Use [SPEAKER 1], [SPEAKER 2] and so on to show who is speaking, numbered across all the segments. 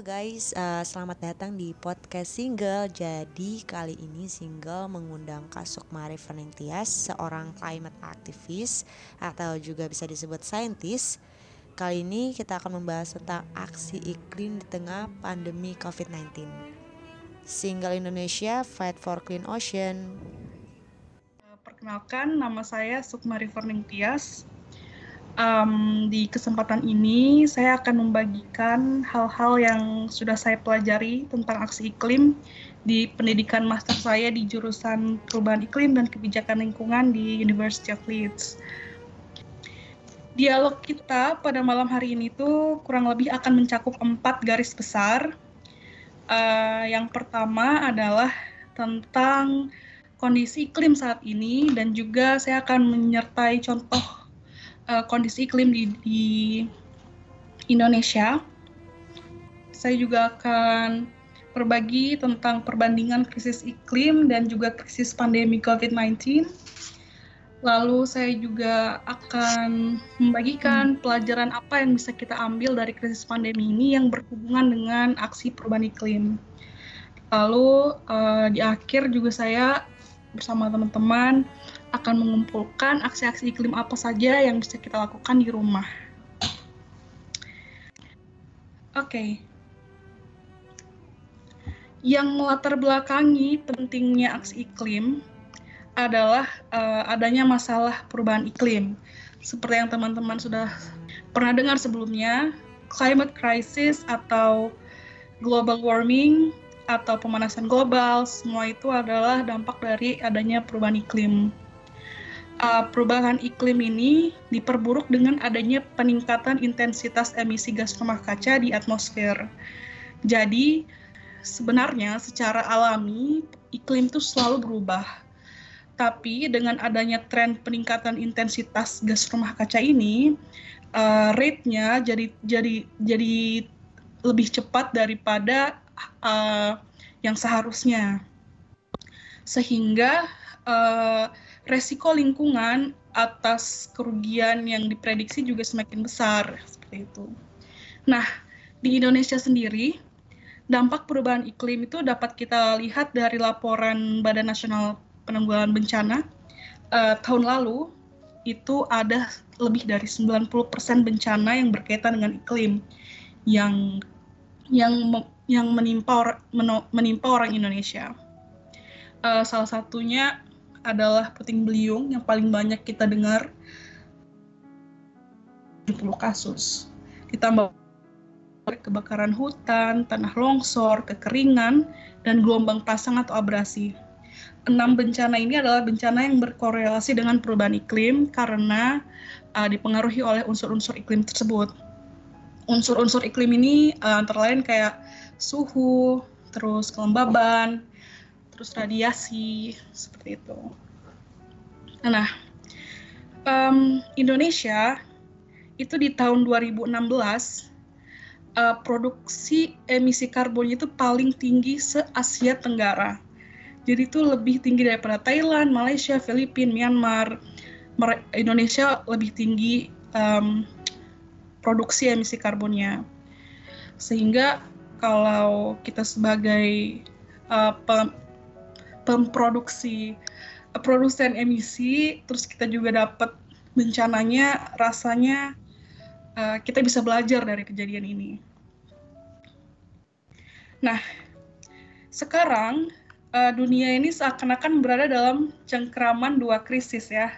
[SPEAKER 1] Guys, uh, selamat datang di podcast Single. Jadi kali ini Single mengundang Kasuk Marifan Tias, seorang climate activist atau juga bisa disebut saintis. Kali ini kita akan membahas tentang aksi iklim di tengah pandemi COVID-19. Single Indonesia Fight for Clean Ocean.
[SPEAKER 2] Perkenalkan, nama saya Sukmari Tias um, di kesempatan ini saya akan membagikan hal-hal yang sudah saya pelajari tentang aksi iklim di pendidikan master saya di jurusan perubahan iklim dan kebijakan lingkungan di University of Leeds. Dialog kita pada malam hari ini tuh kurang lebih akan mencakup empat garis besar. Uh, yang pertama adalah tentang kondisi iklim saat ini dan juga saya akan menyertai contoh uh, kondisi iklim di, di Indonesia. Saya juga akan berbagi tentang perbandingan krisis iklim dan juga krisis pandemi COVID-19. Lalu saya juga akan membagikan pelajaran apa yang bisa kita ambil dari krisis pandemi ini yang berhubungan dengan aksi perubahan iklim. Lalu uh, di akhir juga saya bersama teman-teman akan mengumpulkan aksi-aksi iklim apa saja yang bisa kita lakukan di rumah. Oke. Okay. Yang melatar belakangi pentingnya aksi iklim adalah uh, adanya masalah perubahan iklim. Seperti yang teman-teman sudah pernah dengar sebelumnya, climate crisis atau global warming atau pemanasan global, semua itu adalah dampak dari adanya perubahan iklim uh, perubahan iklim ini diperburuk dengan adanya peningkatan intensitas emisi gas rumah kaca di atmosfer. Jadi, sebenarnya secara alami iklim itu selalu berubah. Tapi dengan adanya tren peningkatan intensitas gas rumah kaca ini, uh, rate-nya jadi jadi jadi lebih cepat daripada uh, yang seharusnya. Sehingga uh, resiko lingkungan atas kerugian yang diprediksi juga semakin besar seperti itu. Nah, di Indonesia sendiri dampak perubahan iklim itu dapat kita lihat dari laporan Badan Nasional Penanggulangan Bencana uh, tahun lalu itu ada lebih dari 90% bencana yang berkaitan dengan iklim yang yang yang menimpa menimpa orang Indonesia. Uh, salah satunya adalah puting beliung yang paling banyak kita dengar 70 kasus. Ditambah kebakaran hutan, tanah longsor, kekeringan, dan gelombang pasang atau abrasi. Enam bencana ini adalah bencana yang berkorelasi dengan perubahan iklim karena uh, dipengaruhi oleh unsur-unsur iklim tersebut. Unsur-unsur iklim ini uh, antara lain kayak suhu, terus kelembaban, terus radiasi seperti itu. Nah, um, Indonesia itu di tahun 2016 uh, produksi emisi karbonnya itu paling tinggi se Asia Tenggara. Jadi itu lebih tinggi daripada Thailand, Malaysia, Filipina, Myanmar. Indonesia lebih tinggi um, produksi emisi karbonnya. Sehingga kalau kita sebagai uh, pemproduksi produsen emisi terus kita juga dapat bencananya rasanya uh, kita bisa belajar dari kejadian ini. Nah, sekarang uh, dunia ini seakan-akan berada dalam cengkraman dua krisis ya.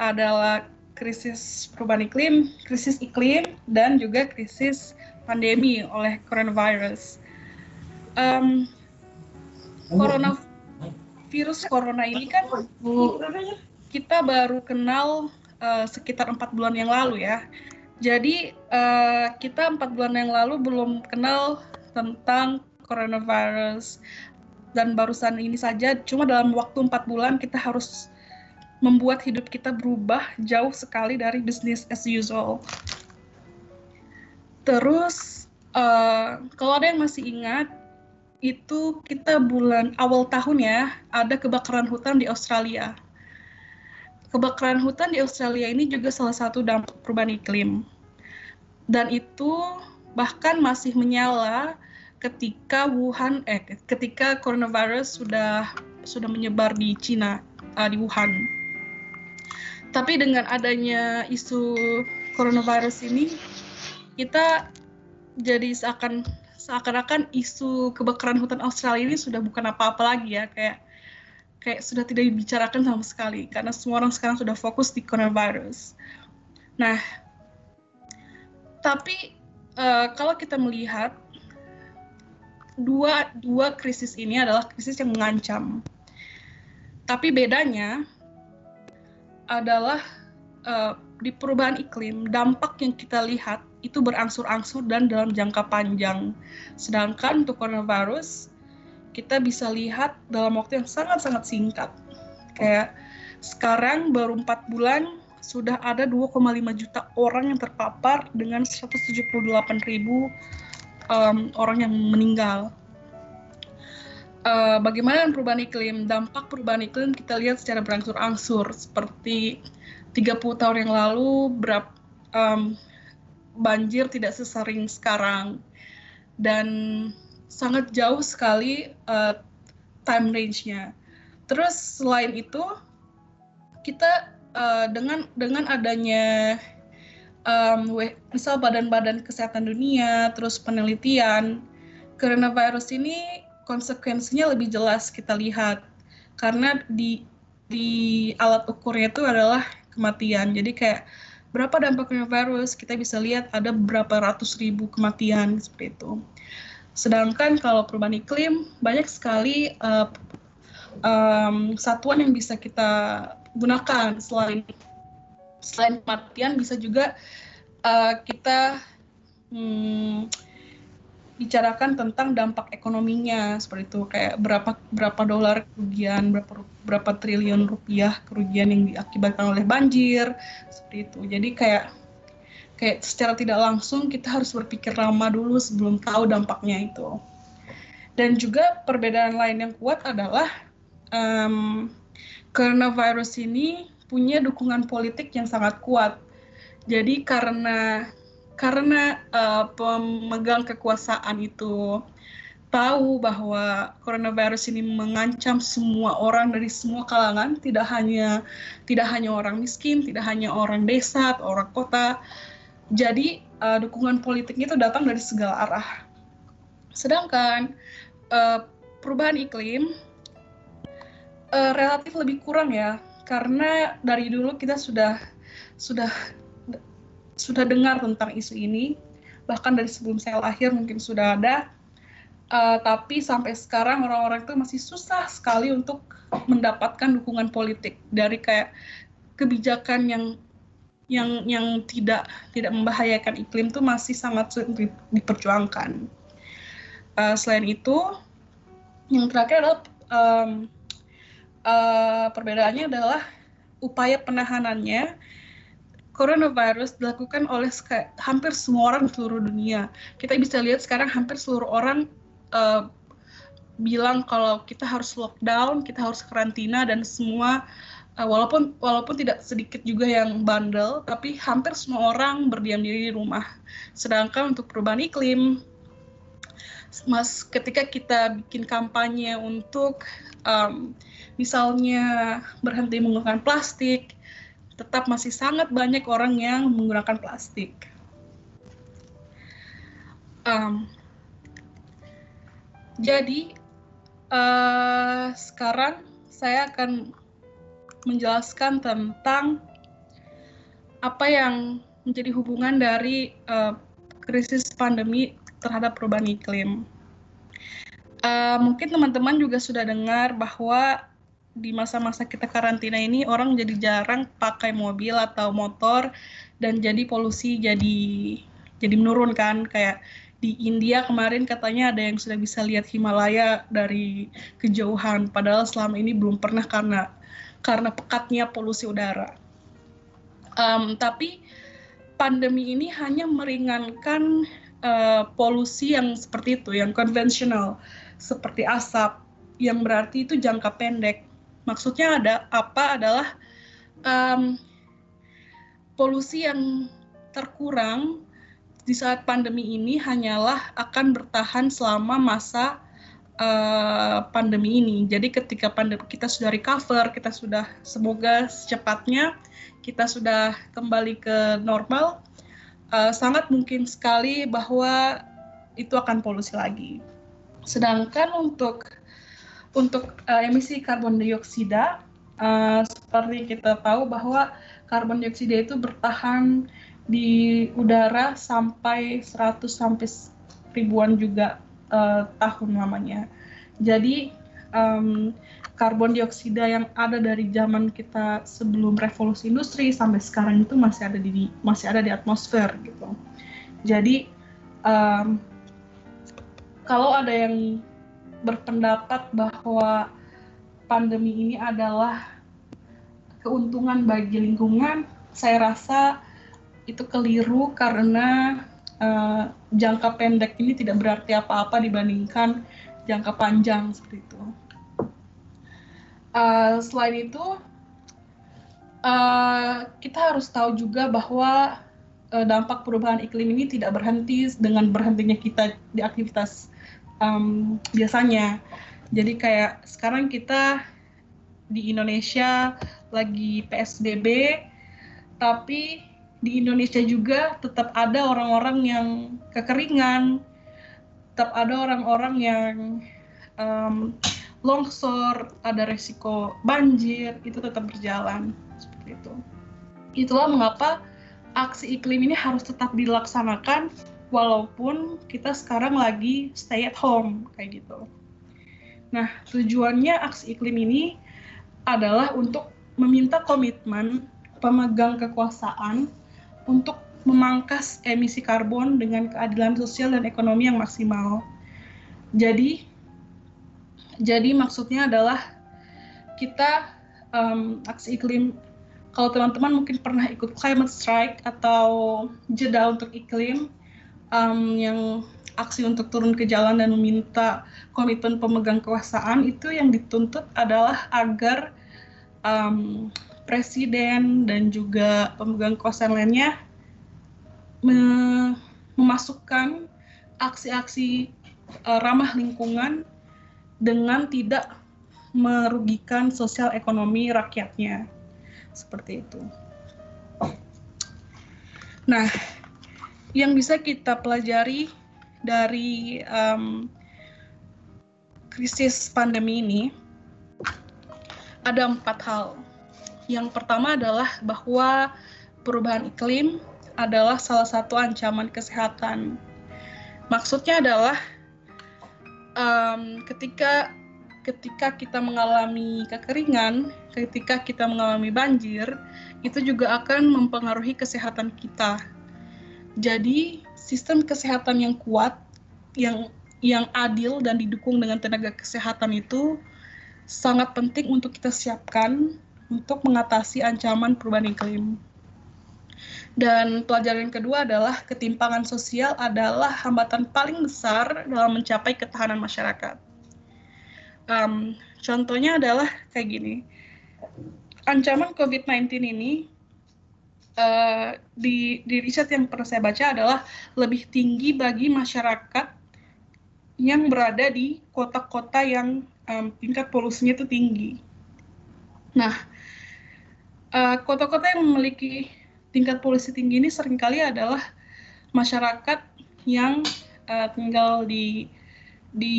[SPEAKER 2] Adalah krisis perubahan iklim, krisis iklim, dan juga krisis pandemi oleh coronavirus. Um, corona virus corona ini kan kita baru kenal uh, sekitar empat bulan yang lalu ya. Jadi uh, kita empat bulan yang lalu belum kenal tentang coronavirus dan barusan ini saja cuma dalam waktu empat bulan kita harus membuat hidup kita berubah jauh sekali dari business as usual. Terus uh, kalau ada yang masih ingat itu kita bulan awal tahun ya ada kebakaran hutan di Australia. Kebakaran hutan di Australia ini juga salah satu dampak perubahan iklim. Dan itu bahkan masih menyala ketika Wuhan eh ketika coronavirus sudah sudah menyebar di Cina uh, di Wuhan. Tapi dengan adanya isu coronavirus ini kita jadi seakan seakan-akan isu kebakaran hutan Australia ini sudah bukan apa-apa lagi ya kayak kayak sudah tidak dibicarakan sama sekali karena semua orang sekarang sudah fokus di coronavirus. Nah, tapi uh, kalau kita melihat dua dua krisis ini adalah krisis yang mengancam. Tapi bedanya adalah uh, di perubahan iklim dampak yang kita lihat itu berangsur-angsur dan dalam jangka panjang. Sedangkan untuk coronavirus kita bisa lihat dalam waktu yang sangat-sangat singkat. Kayak sekarang baru empat bulan sudah ada 2,5 juta orang yang terpapar dengan 178 ribu um, orang yang meninggal. Uh, bagaimana perubahan iklim? Dampak perubahan iklim kita lihat secara berangsur-angsur seperti 30 tahun yang lalu berap, um, banjir tidak sesering sekarang dan sangat jauh sekali uh, time range-nya. Terus selain itu kita uh, dengan dengan adanya um, misal badan-badan kesehatan dunia, terus penelitian, coronavirus ini konsekuensinya lebih jelas kita lihat karena di di alat ukurnya itu adalah kematian. Jadi kayak berapa dampak coronavirus kita bisa lihat ada berapa ratus ribu kematian seperti itu. Sedangkan kalau perubahan iklim banyak sekali uh, um, satuan yang bisa kita gunakan selain selain kematian bisa juga uh, kita hmm, bicarakan tentang dampak ekonominya seperti itu. Kayak berapa berapa dolar kerugian berapa berapa triliun rupiah kerugian yang diakibatkan oleh banjir seperti itu. Jadi kayak kayak secara tidak langsung kita harus berpikir lama dulu sebelum tahu dampaknya itu. Dan juga perbedaan lain yang kuat adalah um, coronavirus ini punya dukungan politik yang sangat kuat. Jadi karena karena uh, pemegang kekuasaan itu tahu bahwa coronavirus ini mengancam semua orang dari semua kalangan, tidak hanya tidak hanya orang miskin, tidak hanya orang desa atau orang kota. Jadi uh, dukungan politiknya itu datang dari segala arah. Sedangkan uh, perubahan iklim uh, relatif lebih kurang ya karena dari dulu kita sudah sudah sudah dengar tentang isu ini bahkan dari sebelum saya lahir mungkin sudah ada uh, tapi sampai sekarang orang-orang itu masih susah sekali untuk mendapatkan dukungan politik dari kayak kebijakan yang yang yang tidak tidak membahayakan iklim itu masih sangat diperjuangkan. Uh, selain itu, yang terakhir adalah um, uh, perbedaannya adalah upaya penahanannya coronavirus dilakukan oleh hampir semua orang seluruh dunia. Kita bisa lihat sekarang hampir seluruh orang uh, bilang kalau kita harus lockdown, kita harus karantina dan semua uh, walaupun walaupun tidak sedikit juga yang bandel, tapi hampir semua orang berdiam diri di rumah. Sedangkan untuk perubahan iklim, mas ketika kita bikin kampanye untuk um, misalnya berhenti menggunakan plastik, tetap masih sangat banyak orang yang menggunakan plastik. Um, jadi uh, sekarang saya akan menjelaskan tentang apa yang menjadi hubungan dari uh, krisis pandemi terhadap perubahan iklim. Uh, mungkin teman-teman juga sudah dengar bahwa di masa-masa kita karantina ini orang jadi jarang pakai mobil atau motor dan jadi polusi jadi jadi menurun kan kayak di India kemarin katanya ada yang sudah bisa lihat Himalaya dari kejauhan padahal selama ini belum pernah karena karena pekatnya polusi udara. Um, tapi pandemi ini hanya meringankan uh, polusi yang seperti itu, yang konvensional seperti asap, yang berarti itu jangka pendek maksudnya ada apa adalah um, polusi yang terkurang di saat pandemi ini hanyalah akan bertahan selama masa uh, pandemi ini. Jadi ketika pandemi kita sudah recover, kita sudah semoga secepatnya kita sudah kembali ke normal, uh, sangat mungkin sekali bahwa itu akan polusi lagi. Sedangkan untuk untuk uh, emisi karbon dioksida, uh, seperti kita tahu bahwa karbon dioksida itu bertahan di udara sampai 100 sampai ribuan juga uh, tahun lamanya. Jadi um, karbon dioksida yang ada dari zaman kita sebelum revolusi industri sampai sekarang itu masih ada di masih ada di atmosfer gitu. Jadi um, kalau ada yang berpendapat bahwa pandemi ini adalah keuntungan bagi lingkungan, saya rasa itu keliru karena uh, jangka pendek ini tidak berarti apa-apa dibandingkan jangka panjang seperti itu. Uh, selain itu, uh, kita harus tahu juga bahwa uh, dampak perubahan iklim ini tidak berhenti dengan berhentinya kita di aktivitas um, biasanya. Jadi kayak sekarang kita di Indonesia lagi PSBB, tapi di Indonesia juga tetap ada orang-orang yang kekeringan, tetap ada orang-orang yang um, longsor, ada resiko banjir, itu tetap berjalan seperti itu. Itulah mengapa aksi iklim ini harus tetap dilaksanakan walaupun kita sekarang lagi stay at home kayak gitu. Nah, tujuannya aksi iklim ini adalah untuk meminta komitmen pemegang kekuasaan untuk memangkas emisi karbon dengan keadilan sosial dan ekonomi yang maksimal. Jadi, jadi maksudnya adalah kita um, aksi iklim. Kalau teman-teman mungkin pernah ikut climate strike atau jeda untuk iklim, um, yang aksi untuk turun ke jalan dan meminta komitmen pemegang kekuasaan itu yang dituntut adalah agar um, presiden dan juga pemegang kekuasaan lainnya memasukkan aksi-aksi uh, ramah lingkungan dengan tidak merugikan sosial ekonomi rakyatnya. Seperti itu. Nah, yang bisa kita pelajari dari um, krisis pandemi ini ada empat hal yang pertama adalah bahwa perubahan iklim adalah salah satu ancaman kesehatan. Maksudnya adalah um, ketika ketika kita mengalami kekeringan, ketika kita mengalami banjir, itu juga akan mempengaruhi kesehatan kita. Jadi, sistem kesehatan yang kuat, yang yang adil dan didukung dengan tenaga kesehatan itu sangat penting untuk kita siapkan untuk mengatasi ancaman perubahan iklim. Dan pelajaran kedua adalah ketimpangan sosial adalah hambatan paling besar dalam mencapai ketahanan masyarakat. Um, contohnya adalah kayak gini, ancaman COVID-19 ini uh, di, di riset yang pernah saya baca adalah lebih tinggi bagi masyarakat yang berada di kota-kota yang um, tingkat polusinya itu tinggi. Nah, Eh, kota-kota uh, yang memiliki tingkat polusi tinggi ini sering kali adalah masyarakat yang uh, tinggal di di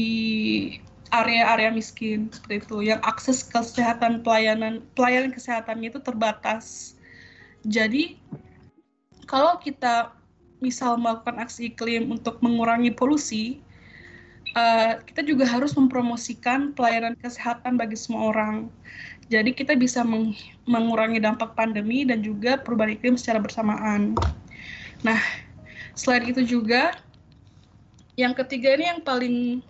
[SPEAKER 2] area-area miskin seperti itu yang akses kesehatan pelayanan pelayanan kesehatannya itu terbatas. Jadi kalau kita misal melakukan aksi iklim untuk mengurangi polusi, uh, kita juga harus mempromosikan pelayanan kesehatan bagi semua orang. Jadi kita bisa meng mengurangi dampak pandemi dan juga perubahan iklim secara bersamaan. Nah, selain itu juga yang ketiga ini yang paling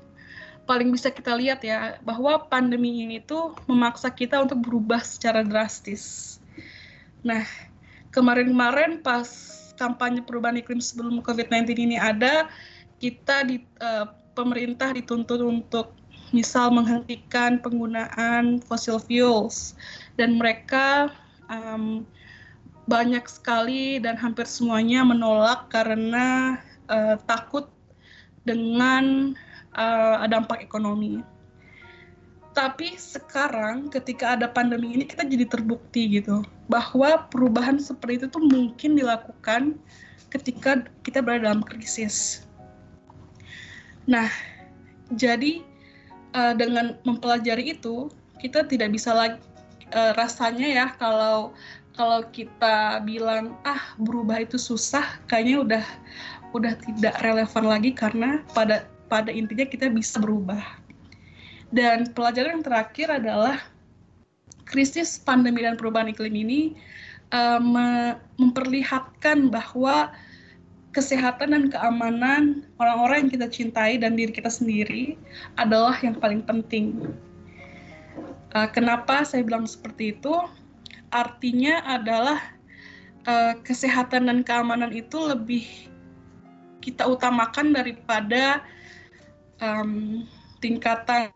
[SPEAKER 2] paling bisa kita lihat ya bahwa pandemi ini tuh memaksa kita untuk berubah secara drastis. Nah, kemarin-kemarin pas kampanye perubahan iklim sebelum COVID-19 ini ada, kita di uh, pemerintah dituntut untuk misal menghentikan penggunaan fossil fuels dan mereka um, banyak sekali dan hampir semuanya menolak karena uh, takut dengan uh, dampak ekonomi. Tapi sekarang ketika ada pandemi ini kita jadi terbukti gitu bahwa perubahan seperti itu tuh mungkin dilakukan ketika kita berada dalam krisis. Nah, jadi uh, dengan mempelajari itu kita tidak bisa lagi uh, rasanya ya kalau kalau kita bilang ah berubah itu susah kayaknya udah udah tidak relevan lagi karena pada pada intinya kita bisa berubah dan pelajaran yang terakhir adalah krisis pandemi dan perubahan iklim ini uh, memperlihatkan bahwa kesehatan dan keamanan orang-orang yang kita cintai dan diri kita sendiri adalah yang paling penting. Uh, kenapa saya bilang seperti itu? Artinya adalah uh, kesehatan dan keamanan itu lebih kita utamakan daripada um, tingkatan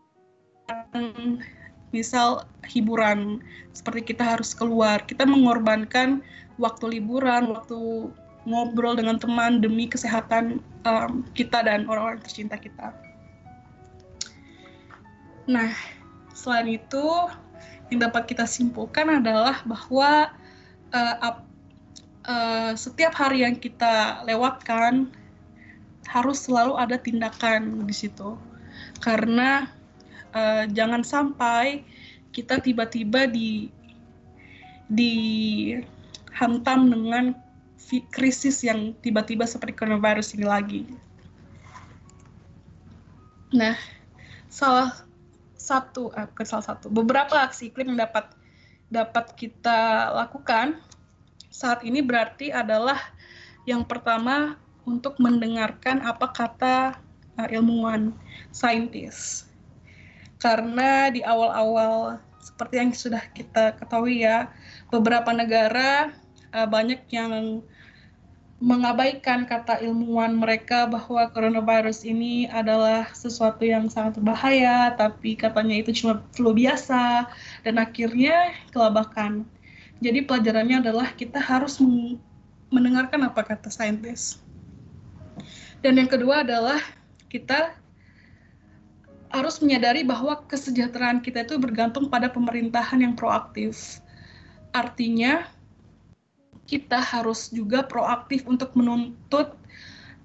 [SPEAKER 2] misal hiburan seperti kita harus keluar kita mengorbankan waktu liburan waktu ngobrol dengan teman demi kesehatan um, kita dan orang-orang tercinta kita. Nah selain itu yang dapat kita simpulkan adalah bahwa uh, uh, setiap hari yang kita lewatkan harus selalu ada tindakan di situ. Karena uh, jangan sampai kita tiba-tiba di dihantam dengan krisis yang tiba-tiba seperti coronavirus ini lagi. Nah, salah satu, eh, salah satu, beberapa aksi iklim yang dapat dapat kita lakukan saat ini berarti adalah yang pertama untuk mendengarkan apa kata uh, ilmuwan, saintis karena di awal-awal seperti yang sudah kita ketahui ya beberapa negara uh, banyak yang mengabaikan kata ilmuwan mereka bahwa coronavirus ini adalah sesuatu yang sangat berbahaya, tapi katanya itu cuma flu biasa, dan akhirnya kelabakan. Jadi pelajarannya adalah kita harus mendengarkan apa kata saintis. Dan yang kedua adalah kita harus menyadari bahwa kesejahteraan kita itu bergantung pada pemerintahan yang proaktif. Artinya, kita harus juga proaktif untuk menuntut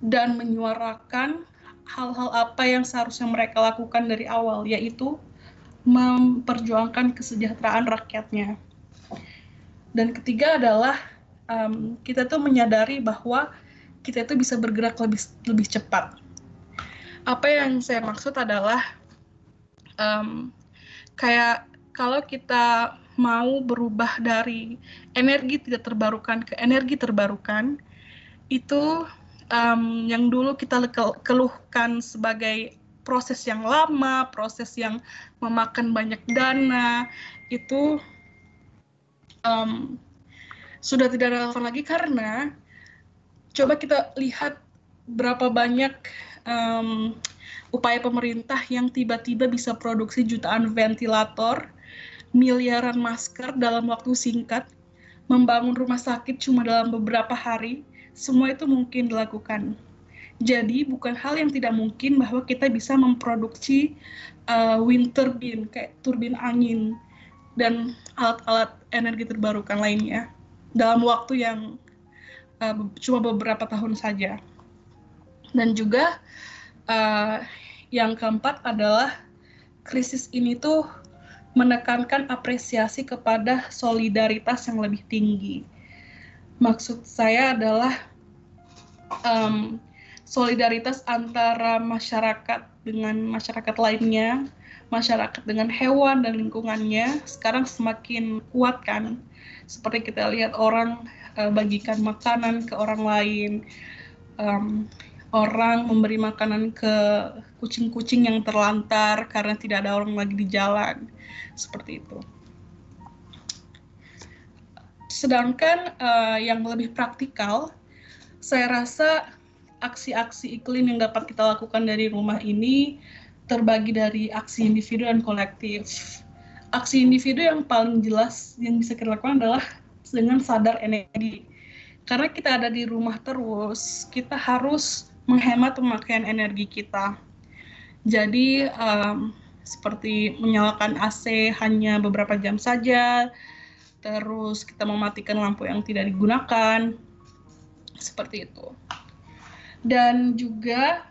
[SPEAKER 2] dan menyuarakan hal-hal apa yang seharusnya mereka lakukan dari awal, yaitu memperjuangkan kesejahteraan rakyatnya. Dan ketiga adalah um, kita tuh menyadari bahwa kita itu bisa bergerak lebih lebih cepat apa yang saya maksud adalah um, kayak kalau kita mau berubah dari energi tidak terbarukan ke energi terbarukan itu um, yang dulu kita keluhkan sebagai proses yang lama, proses yang memakan banyak dana itu um, sudah tidak relevan lagi karena coba kita lihat berapa banyak um, upaya pemerintah yang tiba-tiba bisa produksi jutaan ventilator, miliaran masker dalam waktu singkat, membangun rumah sakit cuma dalam beberapa hari, semua itu mungkin dilakukan. Jadi bukan hal yang tidak mungkin bahwa kita bisa memproduksi uh, wind turbine kayak turbin angin dan alat-alat energi terbarukan lainnya dalam waktu yang uh, cuma beberapa tahun saja. Dan juga uh, yang keempat adalah krisis ini tuh menekankan apresiasi kepada solidaritas yang lebih tinggi. Maksud saya adalah um, solidaritas antara masyarakat dengan masyarakat lainnya, masyarakat dengan hewan dan lingkungannya sekarang semakin kuat kan. Seperti kita lihat orang uh, bagikan makanan ke orang lain, um, orang memberi makanan ke kucing-kucing yang terlantar karena tidak ada orang lagi di jalan seperti itu. Sedangkan uh, yang lebih praktikal, saya rasa aksi-aksi iklim yang dapat kita lakukan dari rumah ini terbagi dari aksi individu dan kolektif. Aksi individu yang paling jelas yang bisa kita lakukan adalah dengan sadar energi. Karena kita ada di rumah terus, kita harus menghemat pemakaian energi kita. Jadi um, seperti menyalakan AC hanya beberapa jam saja, terus kita mematikan lampu yang tidak digunakan, seperti itu. Dan juga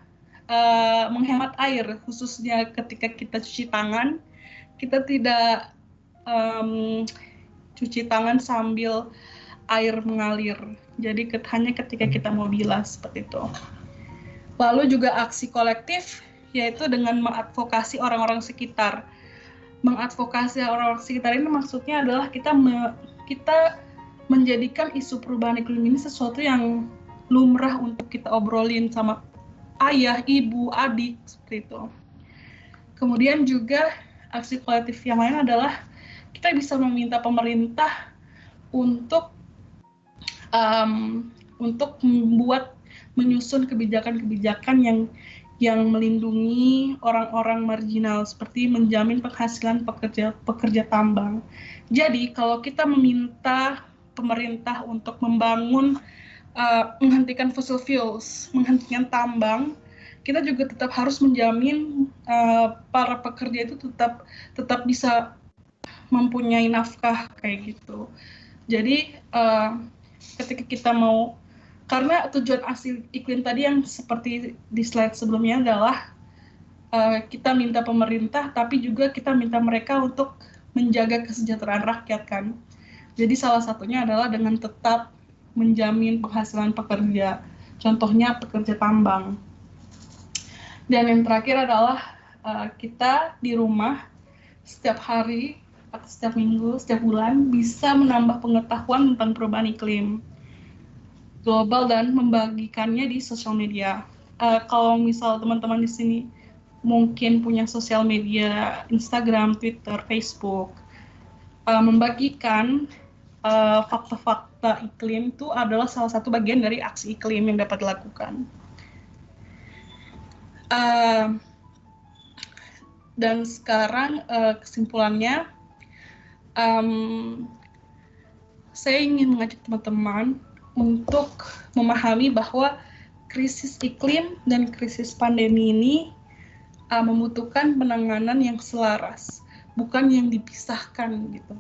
[SPEAKER 2] uh, menghemat air, khususnya ketika kita cuci tangan, kita tidak um, cuci tangan sambil air mengalir. Jadi hanya ketika kita mau bilas seperti itu. Lalu juga aksi kolektif yaitu dengan mengadvokasi orang-orang sekitar. Mengadvokasi orang-orang sekitar ini maksudnya adalah kita me, kita menjadikan isu perubahan iklim ini sesuatu yang lumrah untuk kita obrolin sama ayah, ibu, adik seperti itu. Kemudian juga aksi kolektif yang lain adalah kita bisa meminta pemerintah untuk um, untuk membuat menyusun kebijakan-kebijakan yang yang melindungi orang-orang marginal seperti menjamin penghasilan pekerja pekerja tambang. Jadi kalau kita meminta pemerintah untuk membangun uh, menghentikan fossil fuels, menghentikan tambang, kita juga tetap harus menjamin uh, para pekerja itu tetap tetap bisa mempunyai nafkah kayak gitu. Jadi uh, ketika kita mau karena tujuan asli iklim tadi yang seperti di slide sebelumnya adalah uh, kita minta pemerintah tapi juga kita minta mereka untuk menjaga kesejahteraan rakyat kan. Jadi salah satunya adalah dengan tetap menjamin penghasilan pekerja. Contohnya pekerja tambang. Dan yang terakhir adalah uh, kita di rumah setiap hari atau setiap minggu, setiap bulan bisa menambah pengetahuan tentang perubahan iklim global dan membagikannya di sosial media. Uh, kalau misal teman-teman di sini mungkin punya sosial media Instagram, Twitter, Facebook, uh, membagikan fakta fakta-fakta iklim itu adalah salah satu bagian dari aksi iklim yang dapat dilakukan. Uh, dan sekarang uh, kesimpulannya, um, saya ingin mengajak teman-teman untuk memahami bahwa krisis iklim dan krisis pandemi ini uh, membutuhkan penanganan yang selaras, bukan yang dipisahkan gitu.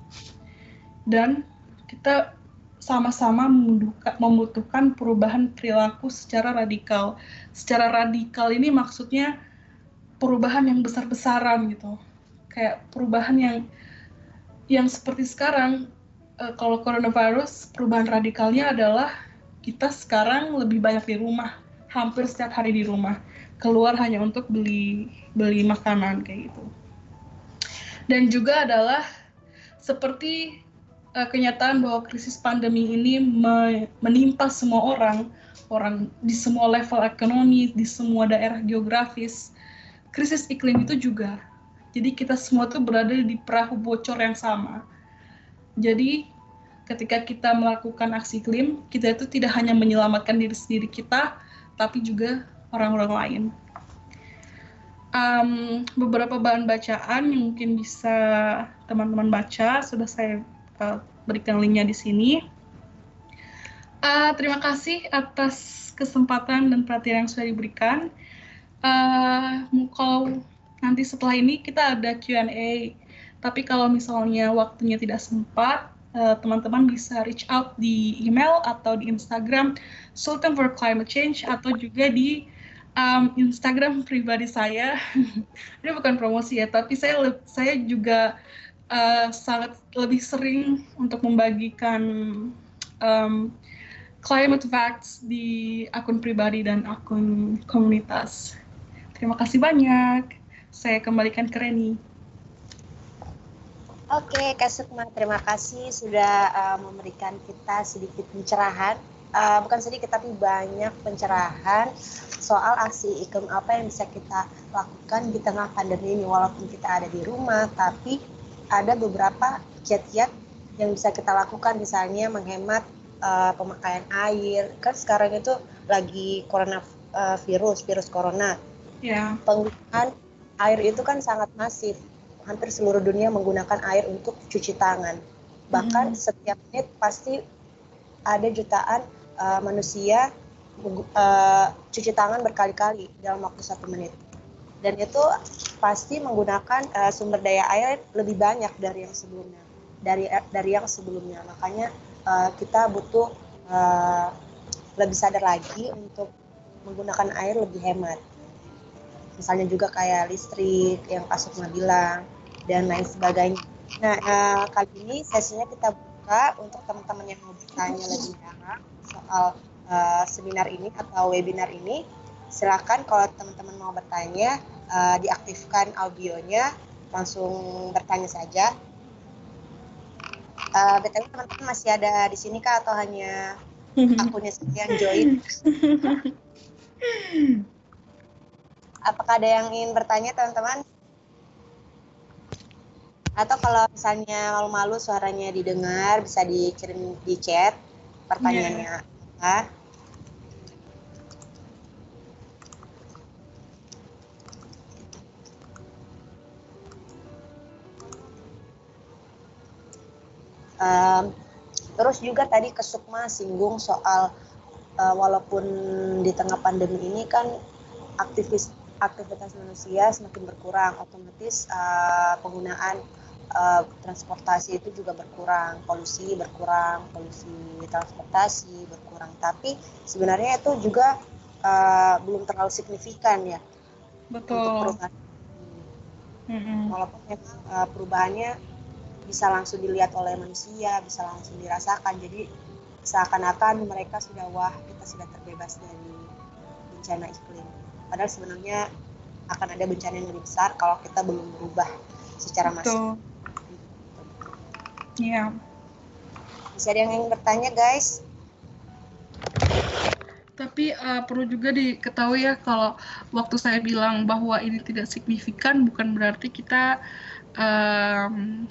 [SPEAKER 2] Dan kita sama-sama membutuhkan perubahan perilaku secara radikal. Secara radikal ini maksudnya perubahan yang besar-besaran gitu. Kayak perubahan yang yang seperti sekarang uh, kalau coronavirus perubahan radikalnya adalah kita sekarang lebih banyak di rumah, hampir setiap hari di rumah. Keluar hanya untuk beli beli makanan kayak gitu. Dan juga adalah seperti uh, kenyataan bahwa krisis pandemi ini me menimpa semua orang, orang di semua level ekonomi, di semua daerah geografis. Krisis iklim itu juga. Jadi kita semua tuh berada di perahu bocor yang sama jadi ketika kita melakukan aksi iklim, kita itu tidak hanya menyelamatkan diri sendiri kita, tapi juga orang-orang lain. Um, beberapa bahan bacaan yang mungkin bisa teman-teman baca sudah saya uh, berikan linknya di sini. Uh, terima kasih atas kesempatan dan perhatian yang sudah diberikan. Uh, kalau nanti setelah ini kita ada Q&A tapi kalau misalnya waktunya tidak sempat, eh, teman-teman uh, bisa reach out di email atau di Instagram Sultan for Climate Change atau juga di um, Instagram pribadi saya. Ini bukan promosi ya, tapi saya saya juga uh, sangat lebih sering untuk membagikan um, climate facts di akun pribadi dan akun komunitas. Terima kasih banyak. Saya kembalikan ke Reni.
[SPEAKER 1] Oke, Kak Sukma, terima kasih sudah uh, memberikan kita sedikit pencerahan. Uh, bukan sedikit, tapi banyak pencerahan soal aksi iklim apa yang bisa kita lakukan di tengah pandemi ini. Walaupun kita ada di rumah, tapi ada beberapa kiat-kiat yang bisa kita lakukan, misalnya menghemat uh, pemakaian air. Kan sekarang itu lagi corona uh, virus, virus corona.
[SPEAKER 2] Yeah.
[SPEAKER 1] Penggunaan air itu kan sangat masif hampir seluruh dunia menggunakan air untuk cuci tangan. Bahkan hmm. setiap menit pasti ada jutaan uh, manusia uh, cuci tangan berkali-kali dalam waktu satu menit. Dan itu pasti menggunakan uh, sumber daya air lebih banyak dari yang sebelumnya, dari dari yang sebelumnya. Makanya uh, kita butuh uh, lebih sadar lagi untuk menggunakan air lebih hemat misalnya juga kayak listrik yang Kak Sukma bilang dan lain sebagainya. Nah uh, kali ini sesinya kita buka untuk teman-teman yang mau bertanya lebih dalam soal uh, seminar ini atau webinar ini. Silakan kalau teman-teman mau bertanya uh, diaktifkan audionya langsung bertanya saja. Uh, btw teman-teman masih ada di sini kak atau hanya akunnya saja yang join? Apakah ada yang ingin bertanya teman-teman? Atau kalau misalnya malu-malu suaranya didengar bisa dikirim di chat pertanyaannya yeah. apa? Um, terus juga tadi ke Sukma singgung soal uh, walaupun di tengah pandemi ini kan aktivis aktivitas manusia semakin berkurang, otomatis uh, penggunaan uh, transportasi itu juga berkurang, polusi berkurang, polusi transportasi berkurang. Tapi sebenarnya itu juga uh, belum terlalu signifikan ya
[SPEAKER 2] Betul. untuk
[SPEAKER 1] perubahan. Mm-hmm. Walaupun memang uh, perubahannya bisa langsung dilihat oleh manusia, bisa langsung dirasakan. Jadi seakan-akan mereka sudah wah kita sudah terbebas dari bencana iklim padahal sebenarnya akan ada bencana yang lebih besar kalau kita belum berubah secara masif.
[SPEAKER 2] Iya.
[SPEAKER 1] Bisa ada yang ingin bertanya, guys?
[SPEAKER 2] Tapi uh, perlu juga diketahui ya kalau waktu saya bilang bahwa ini tidak signifikan bukan berarti kita um,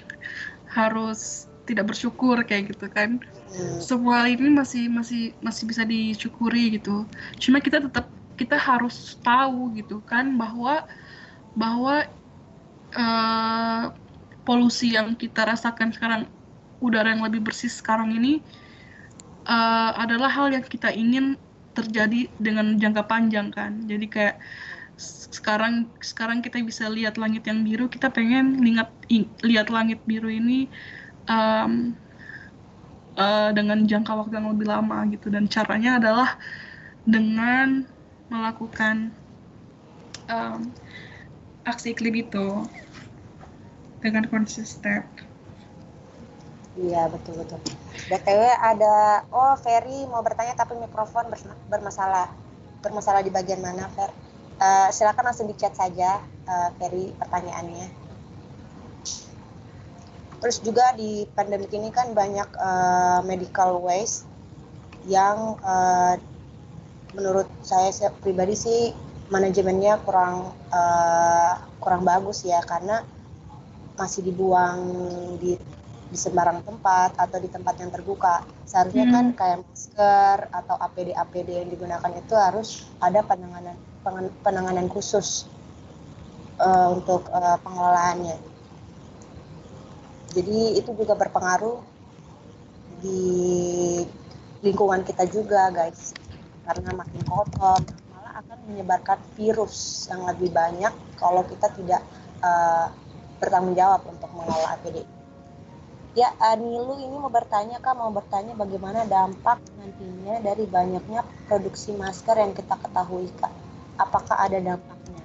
[SPEAKER 2] harus tidak bersyukur kayak gitu kan. Hmm. Semua ini masih masih masih bisa disyukuri gitu. Cuma kita tetap kita harus tahu gitu kan bahwa bahwa uh, polusi yang kita rasakan sekarang udara yang lebih bersih sekarang ini uh, adalah hal yang kita ingin terjadi dengan jangka panjang kan. Jadi kayak sekarang sekarang kita bisa lihat langit yang biru kita pengen lihat lihat langit biru ini um, uh, dengan jangka waktu yang lebih lama gitu. Dan caranya adalah dengan melakukan um, aksi iklim itu dengan konsisten.
[SPEAKER 1] Iya betul betul. btw ada oh Ferry mau bertanya tapi mikrofon bermasalah bermasalah di bagian mana Fer? Uh, silakan langsung di chat saja uh, Ferry pertanyaannya. Terus juga di pandemi ini kan banyak uh, medical waste yang uh, menurut saya pribadi sih manajemennya kurang uh, kurang bagus ya karena masih dibuang di di sembarang tempat atau di tempat yang terbuka. Seharusnya kan hmm. kan kayak masker atau APD APD yang digunakan itu harus ada penanganan penanganan khusus uh, untuk uh, pengelolaannya. Jadi itu juga berpengaruh di lingkungan kita juga, guys karena makin kotor malah akan menyebarkan virus yang lebih banyak kalau kita tidak uh, bertanggung jawab untuk mengelola APD. Ya, Anilu ini mau bertanya Kak, mau bertanya bagaimana dampak nantinya dari banyaknya produksi masker yang kita ketahui Kak. Apakah ada dampaknya?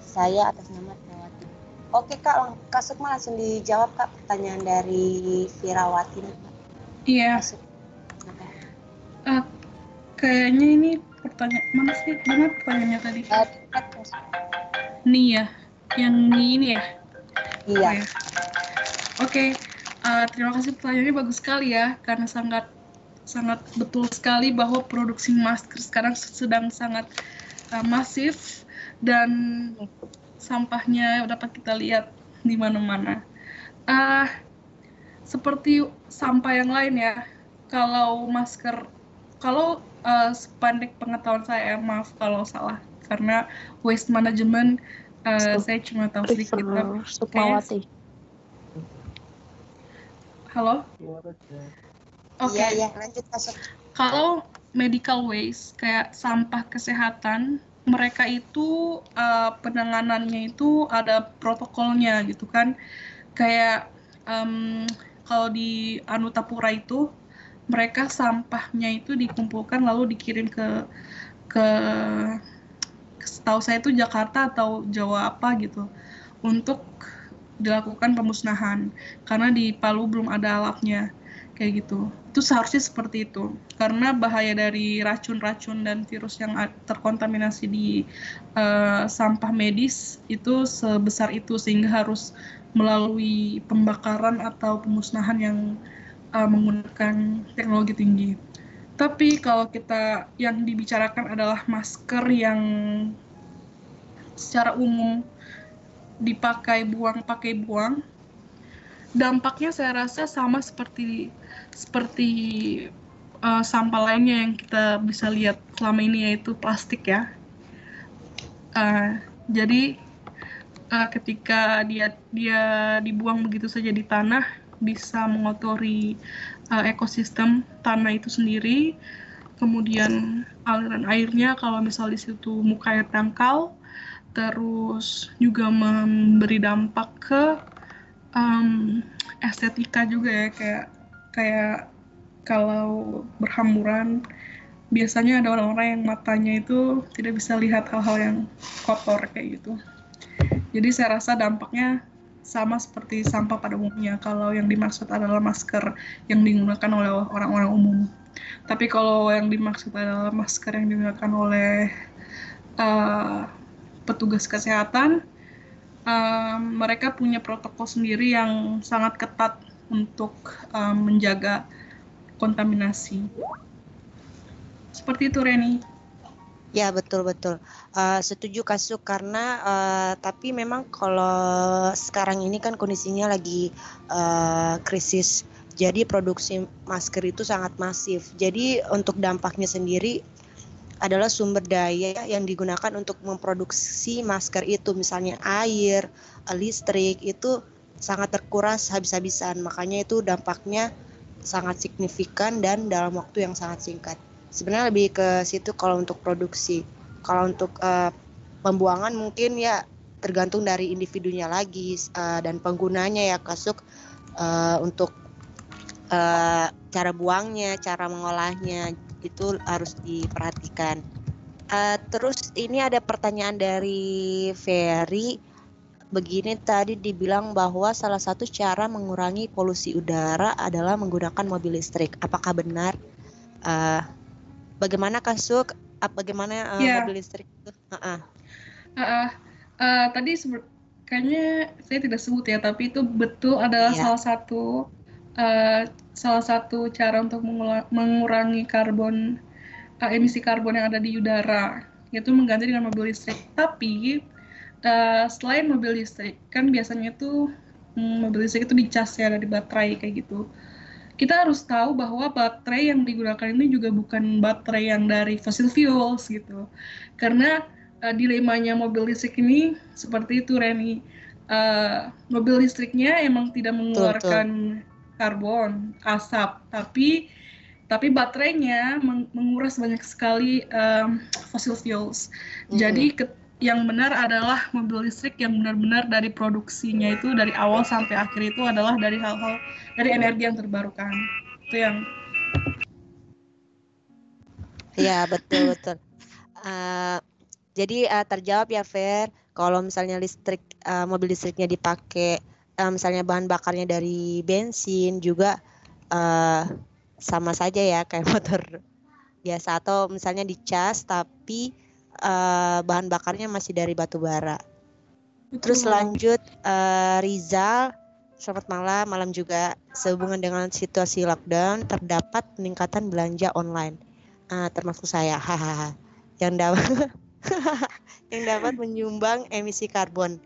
[SPEAKER 1] Saya atas nama Firawati. Oke Kak, Kak Sukma langsung dijawab Kak pertanyaan dari Firawati.
[SPEAKER 2] Iya. Uh, Kayaknya ini pertanyaan mana sih? Mana pertanyaannya tadi? Nih ya, yang ini ya.
[SPEAKER 1] Iya.
[SPEAKER 2] Oke, uh, terima kasih pertanyaannya bagus sekali ya, karena sangat sangat betul sekali bahwa produksi masker sekarang sedang sangat uh, masif dan sampahnya dapat kita lihat di mana-mana. Uh, seperti sampah yang lain ya, kalau masker, kalau uh, sepandek pengetahuan saya maaf kalau salah karena waste management uh, saya cuma tahu sedikit
[SPEAKER 3] Sukmawati
[SPEAKER 2] Halo?
[SPEAKER 4] Oke. Iya, iya, lanjut masuk.
[SPEAKER 2] Kalau medical waste kayak sampah kesehatan, mereka itu uh, penanganannya itu ada protokolnya gitu kan. Kayak um, kalau di Anutapura itu mereka sampahnya itu dikumpulkan lalu dikirim ke ke setahu saya itu Jakarta atau Jawa apa gitu untuk dilakukan pemusnahan. Karena di Palu belum ada alatnya kayak gitu. Itu seharusnya seperti itu. Karena bahaya dari racun-racun dan virus yang terkontaminasi di uh, sampah medis itu sebesar itu sehingga harus melalui pembakaran atau pemusnahan yang uh, menggunakan teknologi tinggi tapi kalau kita yang dibicarakan adalah masker yang secara umum dipakai buang pakai buang. Dampaknya saya rasa sama seperti seperti uh, sampah lainnya yang kita bisa lihat selama ini yaitu plastik ya. Uh, jadi uh, ketika dia dia dibuang begitu saja di tanah bisa mengotori uh, ekosistem tanah itu sendiri kemudian aliran airnya kalau misal di situ muka air dangkal terus juga memberi dampak ke um, estetika juga ya kayak kayak kalau berhamburan biasanya ada orang-orang yang matanya itu tidak bisa lihat hal-hal yang kotor kayak gitu. Jadi saya rasa dampaknya sama seperti sampah pada umumnya kalau yang dimaksud adalah masker yang digunakan oleh orang-orang umum. Tapi kalau yang dimaksud adalah masker yang digunakan oleh uh, petugas kesehatan um, mereka punya protokol sendiri yang sangat ketat untuk um, menjaga kontaminasi. Seperti itu, Reni.
[SPEAKER 1] Ya betul betul. Uh, setuju kasuk karena uh, tapi memang kalau sekarang ini kan kondisinya lagi uh, krisis. Jadi produksi masker itu sangat masif. Jadi untuk dampaknya sendiri adalah sumber daya yang digunakan untuk memproduksi masker itu misalnya air, listrik itu sangat terkuras habis-habisan makanya itu dampaknya sangat signifikan dan dalam waktu yang sangat singkat sebenarnya lebih ke situ kalau untuk produksi kalau untuk uh, pembuangan mungkin ya tergantung dari individunya lagi uh, dan penggunanya ya kasuk uh, untuk uh, cara buangnya cara mengolahnya itu harus diperhatikan. Uh, terus ini ada pertanyaan dari Ferry. Begini tadi dibilang bahwa salah satu cara mengurangi polusi udara adalah menggunakan mobil listrik. Apakah benar? Uh, bagaimana kasuk? Bagaimana uh, yeah. mobil listrik itu? Uh -uh.
[SPEAKER 2] Uh, uh, uh, tadi kayaknya saya tidak sebut ya, tapi itu betul adalah yeah. salah satu uh, salah satu cara untuk mengurangi karbon uh, emisi karbon yang ada di udara yaitu mengganti dengan mobil listrik. Tapi uh, selain mobil listrik kan biasanya itu um, mobil listrik itu dicas ya dari baterai kayak gitu. Kita harus tahu bahwa baterai yang digunakan ini juga bukan baterai yang dari fossil fuels gitu. Karena uh, dilemanya mobil listrik ini seperti itu Reni. Uh, mobil listriknya emang tidak mengeluarkan tuh karbon, asap, tapi tapi baterainya menguras banyak sekali um, fossil fuels. Mm. Jadi ke, yang benar adalah mobil listrik yang benar-benar dari produksinya itu dari awal sampai akhir itu adalah dari hal-hal dari energi yang terbarukan. Itu yang
[SPEAKER 1] Ya betul betul. Uh, jadi uh, terjawab ya Fer. Kalau misalnya listrik uh, mobil listriknya dipakai uh, misalnya bahan bakarnya dari bensin juga uh, sama saja ya kayak motor biasa atau misalnya dicas tapi uh, bahan bakarnya masih dari batu bara. Terus lanjut uh, Rizal, selamat malam, malam juga. Sehubungan dengan situasi lockdown, terdapat peningkatan belanja online, uh, termasuk saya, hahaha, yang dapat yang dapat menyumbang emisi karbon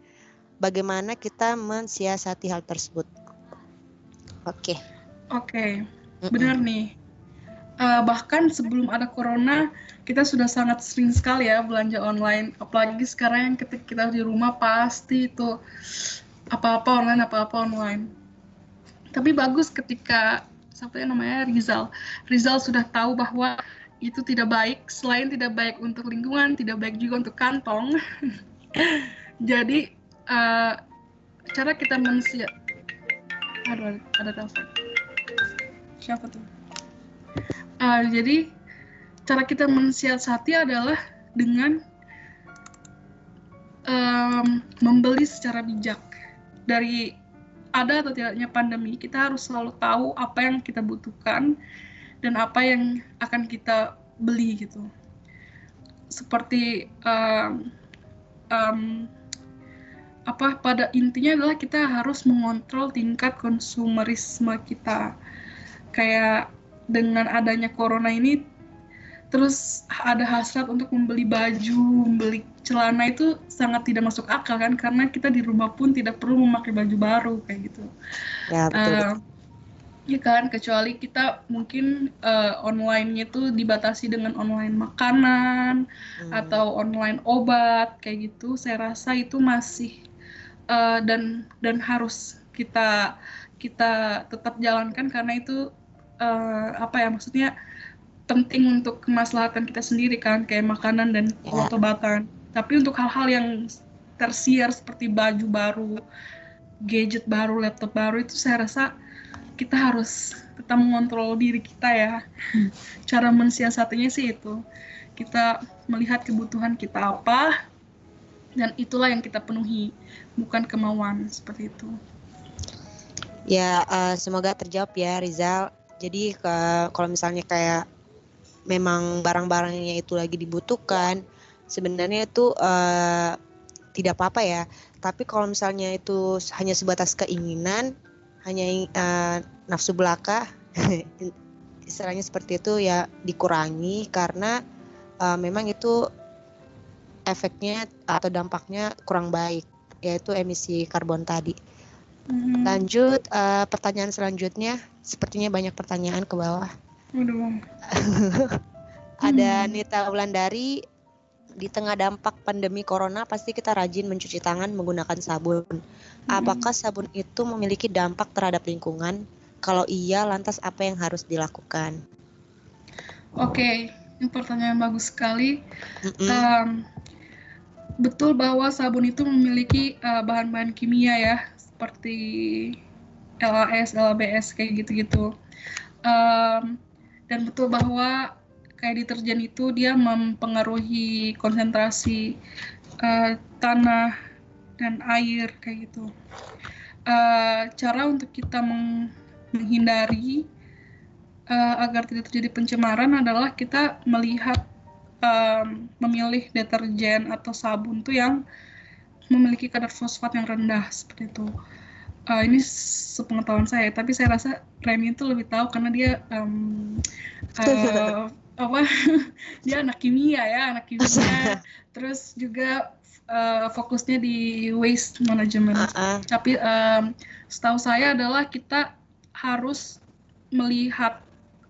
[SPEAKER 1] bagaimana kita mensiasati hal tersebut. Oke. Okay.
[SPEAKER 2] Oke, okay. benar nih. Uh, bahkan sebelum ada corona, kita sudah sangat sering sekali ya belanja online. Apalagi sekarang yang ketika kita di rumah pasti itu apa-apa online, apa-apa online. tapi bagus ketika siapa yang namanya Rizal Rizal sudah tahu bahwa itu tidak baik selain tidak baik untuk lingkungan tidak baik juga untuk kantong jadi uh, cara kita mensia aduh ada telepon siapa tuh uh, jadi cara kita mensiasati adalah dengan um, membeli secara bijak dari ada atau tidaknya pandemi, kita harus selalu tahu apa yang kita butuhkan dan apa yang akan kita beli gitu. Seperti um, um, apa pada intinya adalah kita harus mengontrol tingkat konsumerisme kita. Kayak dengan adanya corona ini terus ada hasrat untuk membeli baju, membeli celana itu sangat tidak masuk akal kan karena kita di rumah pun tidak perlu memakai baju baru kayak gitu.
[SPEAKER 1] Ya betul. Uh,
[SPEAKER 2] ya kan kecuali kita mungkin uh, online-nya itu dibatasi dengan online makanan hmm. atau online obat kayak gitu. Saya rasa itu masih uh, dan dan harus kita kita tetap jalankan karena itu uh, apa ya maksudnya penting untuk kemaslahatan kita sendiri kan kayak makanan dan ya. obat-obatan. Tapi untuk hal-hal yang tersier seperti baju baru gadget baru laptop baru itu saya rasa kita harus tetap mengontrol diri kita ya. Cara mensiasatinya sih itu. Kita melihat kebutuhan kita apa dan itulah yang kita penuhi bukan kemauan seperti itu.
[SPEAKER 1] Ya uh, semoga terjawab ya Rizal jadi kalau misalnya kayak memang barang-barangnya itu lagi dibutuhkan sebenarnya itu uh, tidak apa-apa ya tapi kalau misalnya itu hanya sebatas keinginan hanya uh, nafsu belaka istilahnya seperti itu ya dikurangi karena uh, memang itu efeknya atau dampaknya kurang baik yaitu emisi karbon tadi. Mm-hmm. Lanjut uh, pertanyaan selanjutnya, sepertinya banyak pertanyaan ke bawah.
[SPEAKER 2] Aduh.
[SPEAKER 1] Ada hmm. Nita Wulandari di tengah dampak pandemi corona pasti kita rajin mencuci tangan menggunakan sabun. Hmm. Apakah sabun itu memiliki dampak terhadap lingkungan? Kalau iya, lantas apa yang harus dilakukan?
[SPEAKER 2] Oke, okay. ini pertanyaan bagus sekali. Mm -mm. Um, betul bahwa sabun itu memiliki uh, bahan-bahan kimia ya, seperti LAS, LABS kayak gitu-gitu. Um, dan betul bahwa kayak deterjen itu dia mempengaruhi konsentrasi uh, tanah dan air kayak gitu. Uh, cara untuk kita meng menghindari uh, agar tidak terjadi pencemaran adalah kita melihat um, memilih deterjen atau sabun tuh yang memiliki kadar fosfat yang rendah seperti itu. Uh, ini sepengetahuan saya tapi saya rasa Remy itu lebih tahu karena dia um, uh, apa? Dia anak kimia ya anak kimia. Terus juga uh, fokusnya di waste management. Uh -uh. tapi um, setahu saya adalah kita harus melihat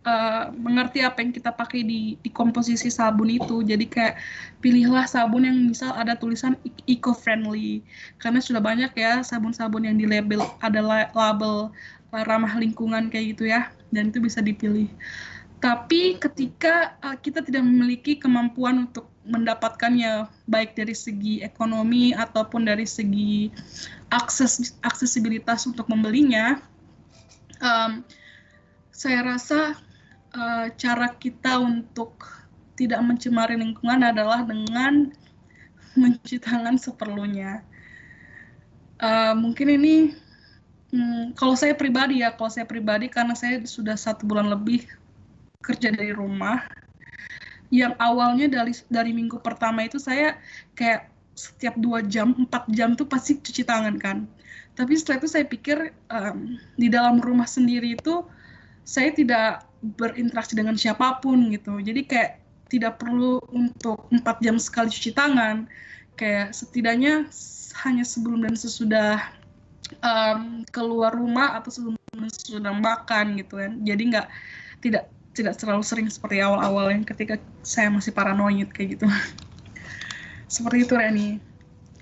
[SPEAKER 2] uh, mengerti apa yang kita pakai di, di komposisi sabun itu. Jadi kayak pilihlah sabun yang misal ada tulisan eco-friendly. Karena sudah banyak ya sabun-sabun yang di label ada label ramah lingkungan kayak gitu ya. Dan itu bisa dipilih. Tapi ketika uh, kita tidak memiliki kemampuan untuk mendapatkannya baik dari segi ekonomi ataupun dari segi akses aksesibilitas untuk membelinya, um, saya rasa uh, cara kita untuk tidak mencemari lingkungan adalah dengan mencuci tangan seperlunya. Uh, mungkin ini, hmm, kalau saya pribadi ya, kalau saya pribadi karena saya sudah satu bulan lebih kerja dari rumah, yang awalnya dari dari minggu pertama itu saya kayak setiap dua jam, empat jam tuh pasti cuci tangan kan. Tapi setelah itu saya pikir um, di dalam rumah sendiri itu saya tidak berinteraksi dengan siapa pun gitu. Jadi kayak tidak perlu untuk empat jam sekali cuci tangan. Kayak setidaknya hanya sebelum dan sesudah um, keluar rumah atau sebelum sudah makan gitu kan. Jadi nggak tidak tidak terlalu sering seperti awal-awal yang ketika saya masih paranoid kayak gitu. Seperti itu Reni.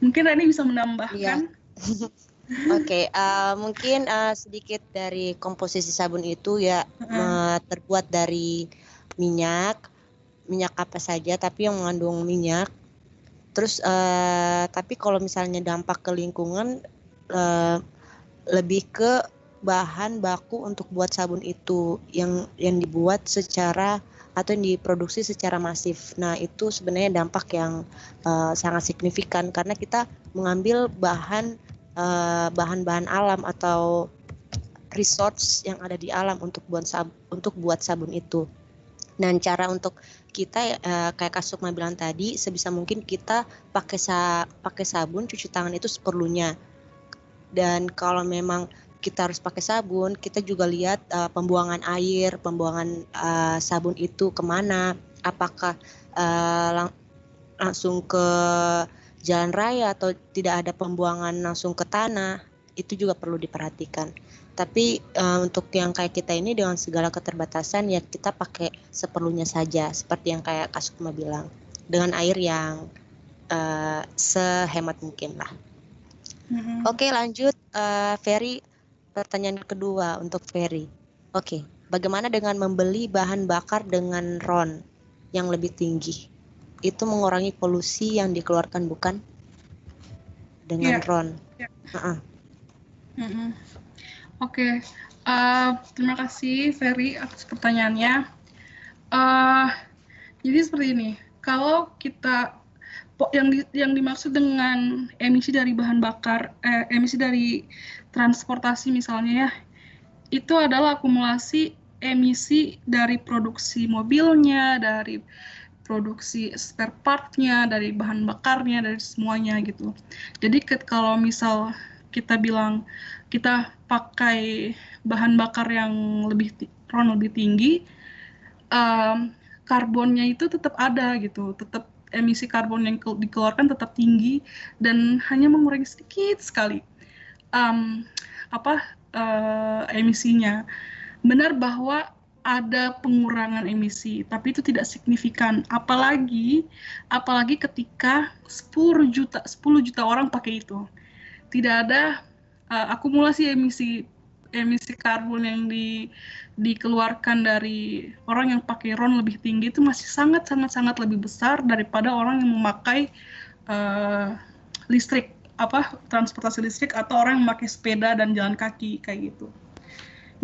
[SPEAKER 2] Mungkin Reni bisa menambahkan?
[SPEAKER 1] Iya. Oke, okay, uh, mungkin uh, sedikit dari komposisi sabun itu ya uh, terbuat dari minyak, minyak apa saja, tapi yang mengandung minyak. Terus, uh, tapi kalau misalnya dampak ke lingkungan uh, lebih ke bahan baku untuk buat sabun itu yang yang dibuat secara atau yang diproduksi secara masif. Nah, itu sebenarnya dampak yang uh, sangat signifikan karena kita mengambil bahan Eh, bahan-bahan uh, alam atau resource yang ada di alam untuk buat sab untuk buat sabun itu. Dan cara untuk kita uh, kayak Kasukma bilang tadi sebisa mungkin kita pakai sa pakai sabun cuci tangan itu seperlunya. Dan kalau memang kita harus pakai sabun, kita juga lihat uh, pembuangan air, pembuangan uh, sabun itu ke mana, apakah uh, lang langsung ke jalan raya atau tidak ada pembuangan langsung ke tanah itu juga perlu diperhatikan. Tapi uh, untuk yang kayak kita ini dengan segala keterbatasan ya kita pakai seperlunya saja seperti yang kayak Kasukma bilang dengan air yang uh, sehemat mungkin lah. Mm-hmm. Oke lanjut uh, Ferry pertanyaan kedua untuk Ferry. Oke bagaimana dengan membeli bahan bakar dengan RON yang lebih tinggi? Itu mengurangi polusi yang dikeluarkan bukan dengan yeah. RON. Yeah. Uh -uh.
[SPEAKER 2] Mm -hmm. Oke, okay. uh, eh, terima kasih Ferry atas pertanyaannya. Uh, jadi seperti ini, kalau kita yang di, yang dimaksud dengan emisi dari bahan bakar, eh, emisi dari transportasi misalnya ya, itu adalah akumulasi emisi dari produksi mobilnya, dari produksi spare partnya, dari bahan bakarnya, dari semuanya gitu. Jadi kalau misal kita bilang kita pakai bahan bakar yang lebih ron lebih tinggi, um, karbonnya itu tetap ada gitu, tetap emisi karbon yang dikeluarkan tetap tinggi dan hanya mengurangi sedikit sekali um, apa uh, emisinya. Benar bahwa ada pengurangan emisi, tapi itu tidak signifikan. Apalagi apalagi ketika 10 juta 10 juta orang pakai itu. Tidak ada uh, akumulasi emisi emisi karbon yang di, dikeluarkan dari orang yang pakai RON lebih tinggi itu masih sangat sangat sangat lebih besar daripada orang yang memakai uh, listrik apa transportasi listrik atau orang yang memakai sepeda dan jalan kaki kayak gitu.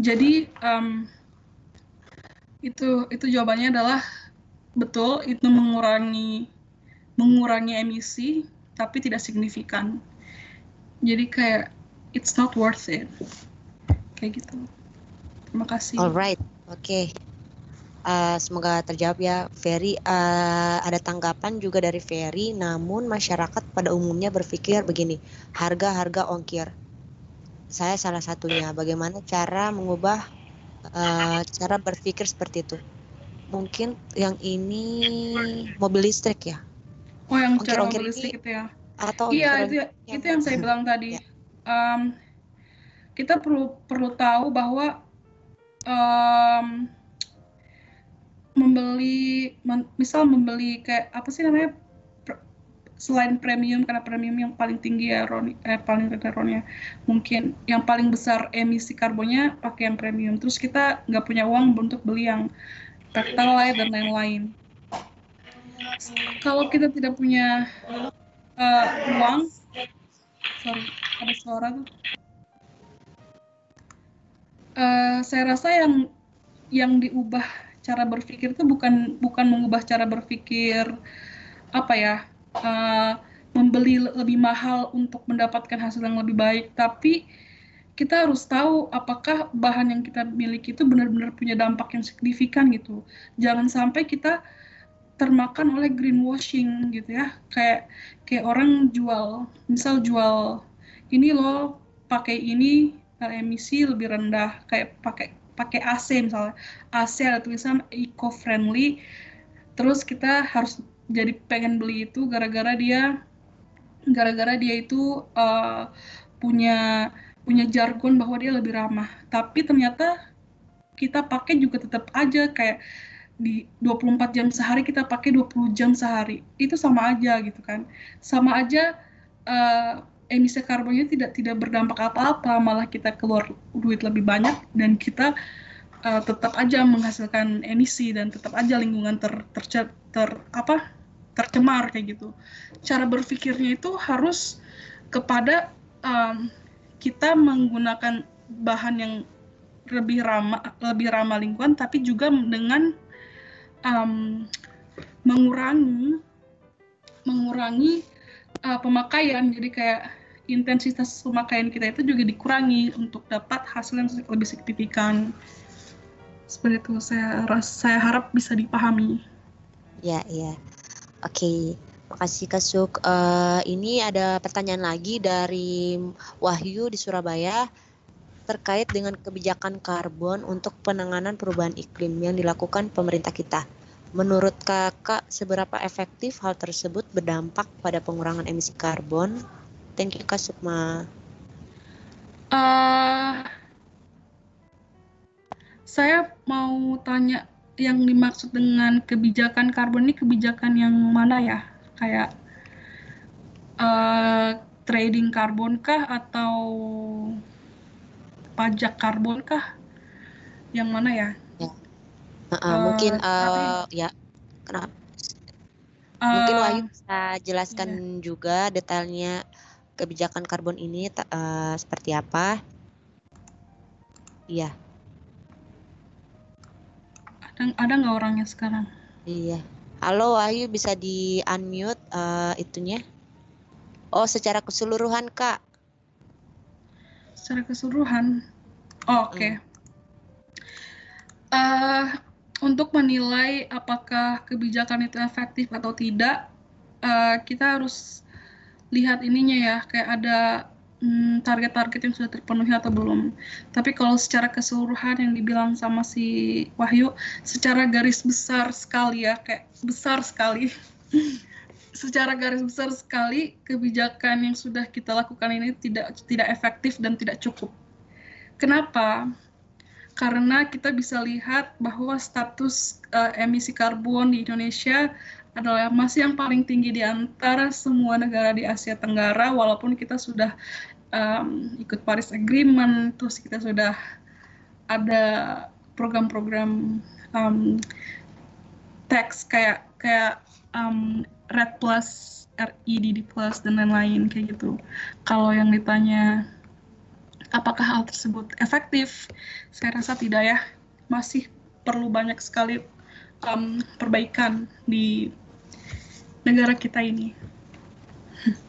[SPEAKER 2] Jadi um, itu itu jawabannya adalah betul itu mengurangi mengurangi emisi tapi tidak signifikan. Jadi kayak it's not worth it. Kayak gitu. Terima kasih.
[SPEAKER 1] Alright oke. Okay. Uh, semoga terjawab ya Ferry. Uh, ada tanggapan juga dari Ferry namun masyarakat pada umumnya berpikir begini harga-harga ongkir. Saya salah satunya. Bagaimana cara mengubah uh, cara berpikir seperti itu. Mungkin yang ini mobil listrik ya?
[SPEAKER 2] Oh, yang ongkir, cara mobil listrik itu ya? Atau iya itu yang itu yang saya bilang tadi. Ya. Um, kita perlu perlu tahu bahwa um, membeli, misal membeli kayak apa sih namanya selain premium karena premium yang paling tinggi ya Ron, eh, paling rendah Ronnya mungkin yang paling besar emisi karbonnya pakai yang premium. Terus kita nggak punya uang untuk beli yang pertalite dan lain-lain. Kalau kita tidak punya uh, uang sorry ada suara tuh. Uh, saya rasa yang yang diubah cara berpikir itu bukan bukan mengubah cara berpikir apa ya uh, membeli lebih mahal untuk mendapatkan hasil yang lebih baik, tapi kita harus tahu apakah bahan yang kita miliki itu benar-benar punya dampak yang signifikan gitu. Jangan sampai kita termakan oleh greenwashing gitu ya. Kayak kayak orang jual, misal jual ini loh pakai ini eh, emisi lebih rendah kayak pakai pakai AC misalnya. AC ada tulisan eco friendly. Terus kita harus jadi pengen beli itu gara-gara dia gara-gara dia itu uh, punya punya jargon bahwa dia lebih ramah. Tapi ternyata kita pakai juga tetap aja kayak di 24 jam sehari kita pakai 20 jam sehari. Itu sama aja gitu kan. Sama aja uh, emisi karbonnya tidak tidak berdampak apa-apa, malah kita keluar duit lebih banyak dan kita uh, tetap aja menghasilkan emisi dan tetap aja lingkungan ter, ter, ter apa tercemar kayak gitu. Cara berpikirnya itu harus kepada um, kita menggunakan bahan yang lebih ramah lebih ramah lingkungan, tapi juga dengan um, mengurangi mengurangi uh, pemakaian. Jadi kayak intensitas pemakaian kita itu juga dikurangi untuk dapat hasil yang lebih signifikan. Seperti itu saya saya harap bisa dipahami.
[SPEAKER 1] Ya, ya. Oke. Okay. Makasih Kasuk. Uh, ini ada pertanyaan lagi dari Wahyu di Surabaya terkait dengan kebijakan karbon untuk penanganan perubahan iklim yang dilakukan pemerintah kita. Menurut kakak, seberapa efektif hal tersebut berdampak pada pengurangan emisi karbon? Thank you, Kak Sukma.
[SPEAKER 2] Uh, saya mau tanya yang dimaksud dengan kebijakan karbon ini kebijakan yang mana ya? Kayak uh, trading karbon kah atau pajak karbon kah? Yang mana ya?
[SPEAKER 1] Uh, uh, mungkin uh, ya kenapa? Uh, mungkin Wahyu bisa jelaskan iya. juga detailnya kebijakan karbon ini uh, seperti apa? Iya.
[SPEAKER 2] Ada ada nggak orangnya sekarang?
[SPEAKER 1] Iya. Halo Wahyu bisa di unmute uh, itunya? Oh secara keseluruhan kak?
[SPEAKER 2] Secara keseluruhan. Oh, Oke. Okay. Hmm. Uh, untuk menilai apakah kebijakan itu efektif atau tidak, uh, kita harus lihat ininya ya, kayak ada target-target hmm, yang sudah terpenuhi atau belum. Tapi kalau secara keseluruhan yang dibilang sama si Wahyu, secara garis besar sekali ya, kayak besar sekali. secara garis besar sekali kebijakan yang sudah kita lakukan ini tidak tidak efektif dan tidak cukup. Kenapa? karena kita bisa lihat bahwa status uh, emisi karbon di Indonesia adalah masih yang paling tinggi di antara semua negara di Asia Tenggara walaupun kita sudah um, ikut Paris Agreement terus kita sudah ada program-program um, tax kayak kayak um, Red Plus, REDD Plus dan lain-lain kayak gitu. Kalau yang ditanya Apakah hal tersebut efektif? Saya rasa tidak ya. Masih perlu banyak sekali um, perbaikan di negara kita ini.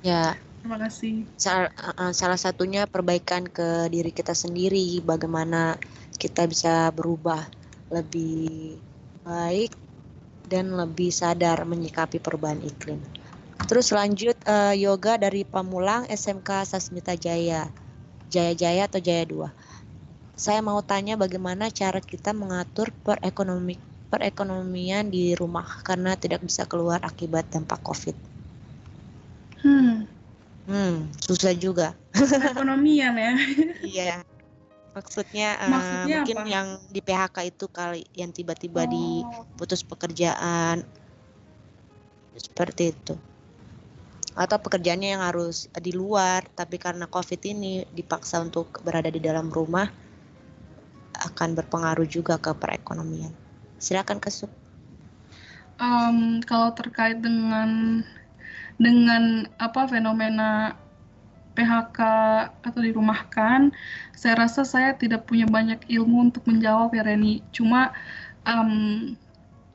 [SPEAKER 1] Ya.
[SPEAKER 2] Terima kasih.
[SPEAKER 1] Salah, uh, salah satunya perbaikan ke diri kita sendiri, bagaimana kita bisa berubah lebih baik dan lebih sadar menyikapi perubahan iklim. Terus lanjut uh, yoga dari Pamulang SMK Sasmita Jaya. Jaya-Jaya atau Jaya 2. Saya mau tanya bagaimana cara kita mengatur perekonomi perekonomian di rumah karena tidak bisa keluar akibat dampak COVID.
[SPEAKER 2] Hmm.
[SPEAKER 1] Hmm, susah juga.
[SPEAKER 2] Perekonomian ya.
[SPEAKER 1] iya. Maksudnya, uh, Maksudnya mungkin apa? yang di PHK itu kali yang tiba-tiba oh. diputus pekerjaan seperti itu atau pekerjaannya yang harus di luar tapi karena covid ini dipaksa untuk berada di dalam rumah akan berpengaruh juga ke perekonomian silakan kesuk
[SPEAKER 2] um, kalau terkait dengan dengan apa fenomena PHK atau dirumahkan, saya rasa saya tidak punya banyak ilmu untuk menjawab ya Reni. Cuma um,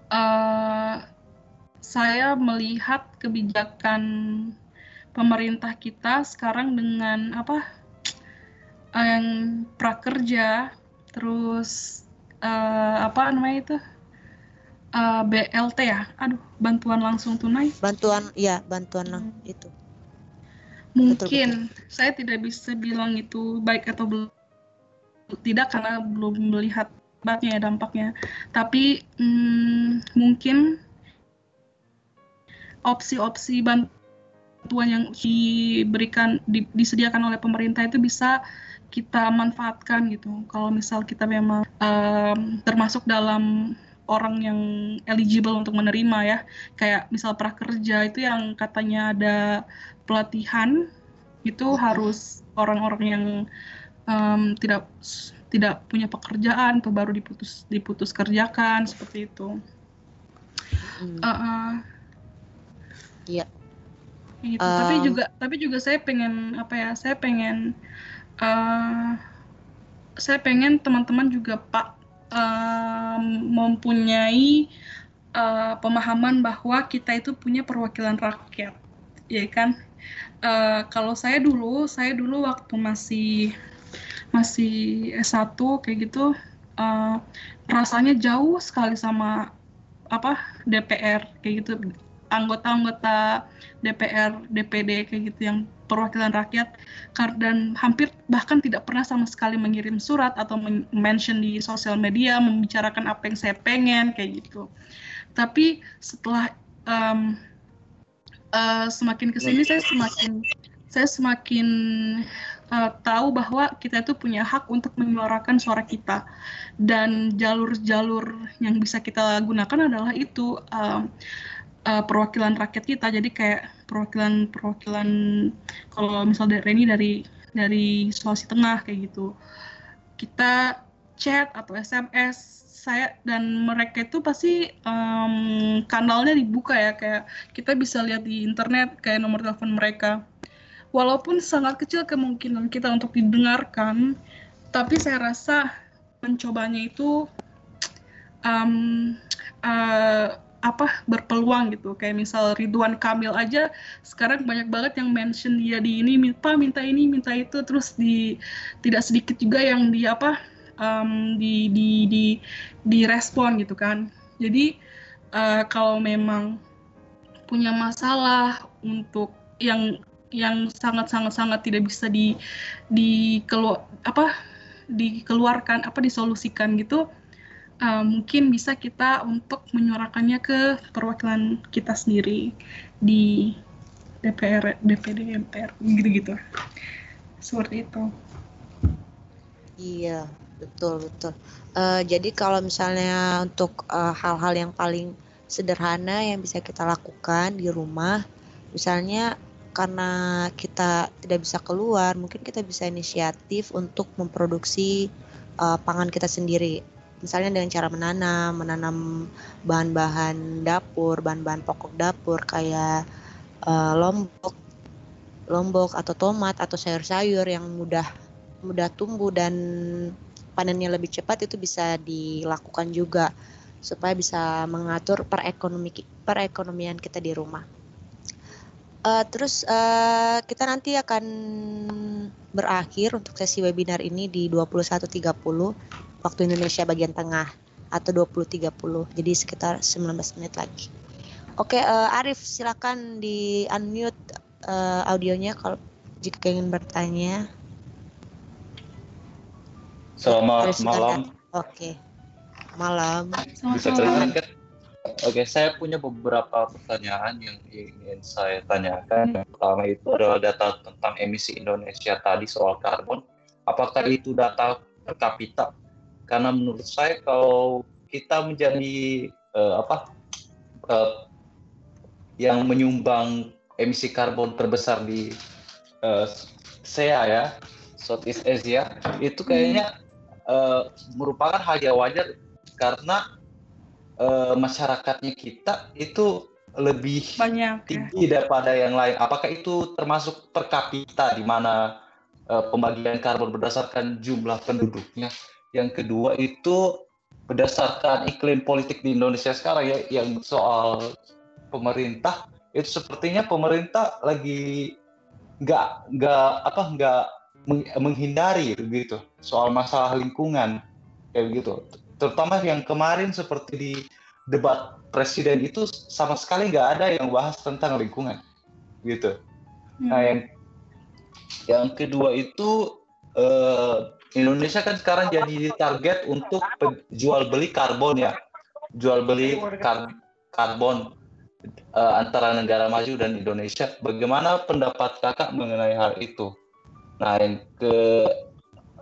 [SPEAKER 2] uh, saya melihat kebijakan pemerintah kita sekarang dengan apa yang prakerja terus uh, apa namanya itu uh, eh, BLT ya aduh bantuan langsung tunai
[SPEAKER 1] bantuan ya bantuan hmm. itu
[SPEAKER 2] mungkin betul, betul. saya tidak bisa bilang itu baik atau belum tidak karena belum melihat dampaknya dampaknya tapi hmm, mungkin opsi-opsi bantuan yang diberikan di, disediakan oleh pemerintah itu bisa kita manfaatkan gitu. Kalau misal kita memang um, termasuk dalam orang yang eligible untuk menerima ya, kayak misal prakerja itu yang katanya ada pelatihan itu harus orang-orang yang um, tidak tidak punya pekerjaan atau baru diputus diputus kerjakan seperti itu. Hmm. Uh, uh,
[SPEAKER 1] Iya.
[SPEAKER 2] Gitu. Um, tapi juga tapi juga saya pengen apa ya? Saya pengen uh, saya pengen teman-teman juga Pak uh, mempunyai uh, pemahaman bahwa kita itu punya perwakilan rakyat, ya kan? Uh, kalau saya dulu, saya dulu waktu masih masih S1 kayak gitu, uh, rasanya jauh sekali sama apa DPR kayak gitu anggota-anggota DPR, DPD kayak gitu yang perwakilan rakyat dan hampir bahkan tidak pernah sama sekali mengirim surat atau mention di sosial media membicarakan apa yang saya pengen kayak gitu. Tapi setelah um, uh, semakin ke sini saya semakin saya semakin uh, tahu bahwa kita itu punya hak untuk menyuarakan suara kita dan jalur-jalur yang bisa kita gunakan adalah itu perwakilan rakyat kita. Jadi kayak perwakilan perwakilan kalau misalnya Reni dari dari Sulawesi Tengah kayak gitu. Kita chat atau SMS saya dan mereka itu pasti um, kanalnya dibuka ya. Kayak kita bisa lihat di internet kayak nomor telepon mereka. Walaupun sangat kecil kemungkinan kita untuk didengarkan tapi saya rasa mencobanya itu um, uh, apa berpeluang gitu. Kayak misal Ridwan Kamil aja sekarang banyak banget yang mention dia di ini minta minta ini minta itu. Terus di tidak sedikit juga yang di apa um, di di di di respon gitu kan. Jadi uh, kalau memang punya masalah untuk yang yang sangat sangat sangat tidak bisa di di kelu apa dikeluarkan apa disolusikan gitu uh, mungkin bisa kita untuk menyuarakannya ke perwakilan kita sendiri di DPR, DPD, MPR, gitu-gitu. Seperti itu.
[SPEAKER 1] Iya, betul betul. Uh, jadi kalau misalnya untuk eh, hal-hal uh, yang paling sederhana yang bisa kita lakukan di rumah, misalnya karena kita tidak bisa keluar, mungkin kita bisa inisiatif untuk memproduksi uh, pangan kita sendiri misalnya dengan cara menanam, menanam bahan-bahan dapur, bahan-bahan pokok dapur kayak uh, lombok, lombok atau tomat atau sayur-sayur yang mudah mudah tumbuh dan panennya lebih cepat itu bisa dilakukan juga supaya bisa mengatur perekonomi perekonomian kita di rumah. Uh, terus uh, kita nanti akan berakhir untuk sesi webinar ini di 21.30 waktu Indonesia bagian tengah atau 20.30 jadi sekitar 19 menit lagi. Oke uh, Arif silakan di unmute uh, audionya kalau jika ingin bertanya.
[SPEAKER 5] Selamat malam.
[SPEAKER 1] Oke. Malam.
[SPEAKER 5] Bisa kan Oke, saya punya beberapa pertanyaan yang ingin saya tanyakan. Yang pertama itu adalah data tentang emisi Indonesia tadi soal karbon. Apakah itu data per kapita karena menurut saya kalau kita menjadi uh, apa uh, yang menyumbang emisi karbon terbesar di uh, SEA ya Southeast Asia itu kayaknya uh, merupakan hal yang wajar karena uh, masyarakatnya kita itu lebih
[SPEAKER 2] banyak
[SPEAKER 5] tinggi ya. daripada yang lain. Apakah itu termasuk per kapita di mana uh, pembagian karbon berdasarkan jumlah penduduknya? Yang kedua itu berdasarkan iklim politik di Indonesia sekarang ya yang soal pemerintah itu sepertinya pemerintah lagi nggak nggak apa nggak menghindari begitu soal masalah lingkungan kayak begitu terutama yang kemarin seperti di debat presiden itu sama sekali nggak ada yang bahas tentang lingkungan gitu hmm. nah yang yang kedua itu eh, Indonesia kan sekarang jadi target untuk jual beli karbon ya, jual beli kar karbon uh, antara negara maju dan Indonesia. Bagaimana pendapat kakak mengenai hal itu? Nah yang ke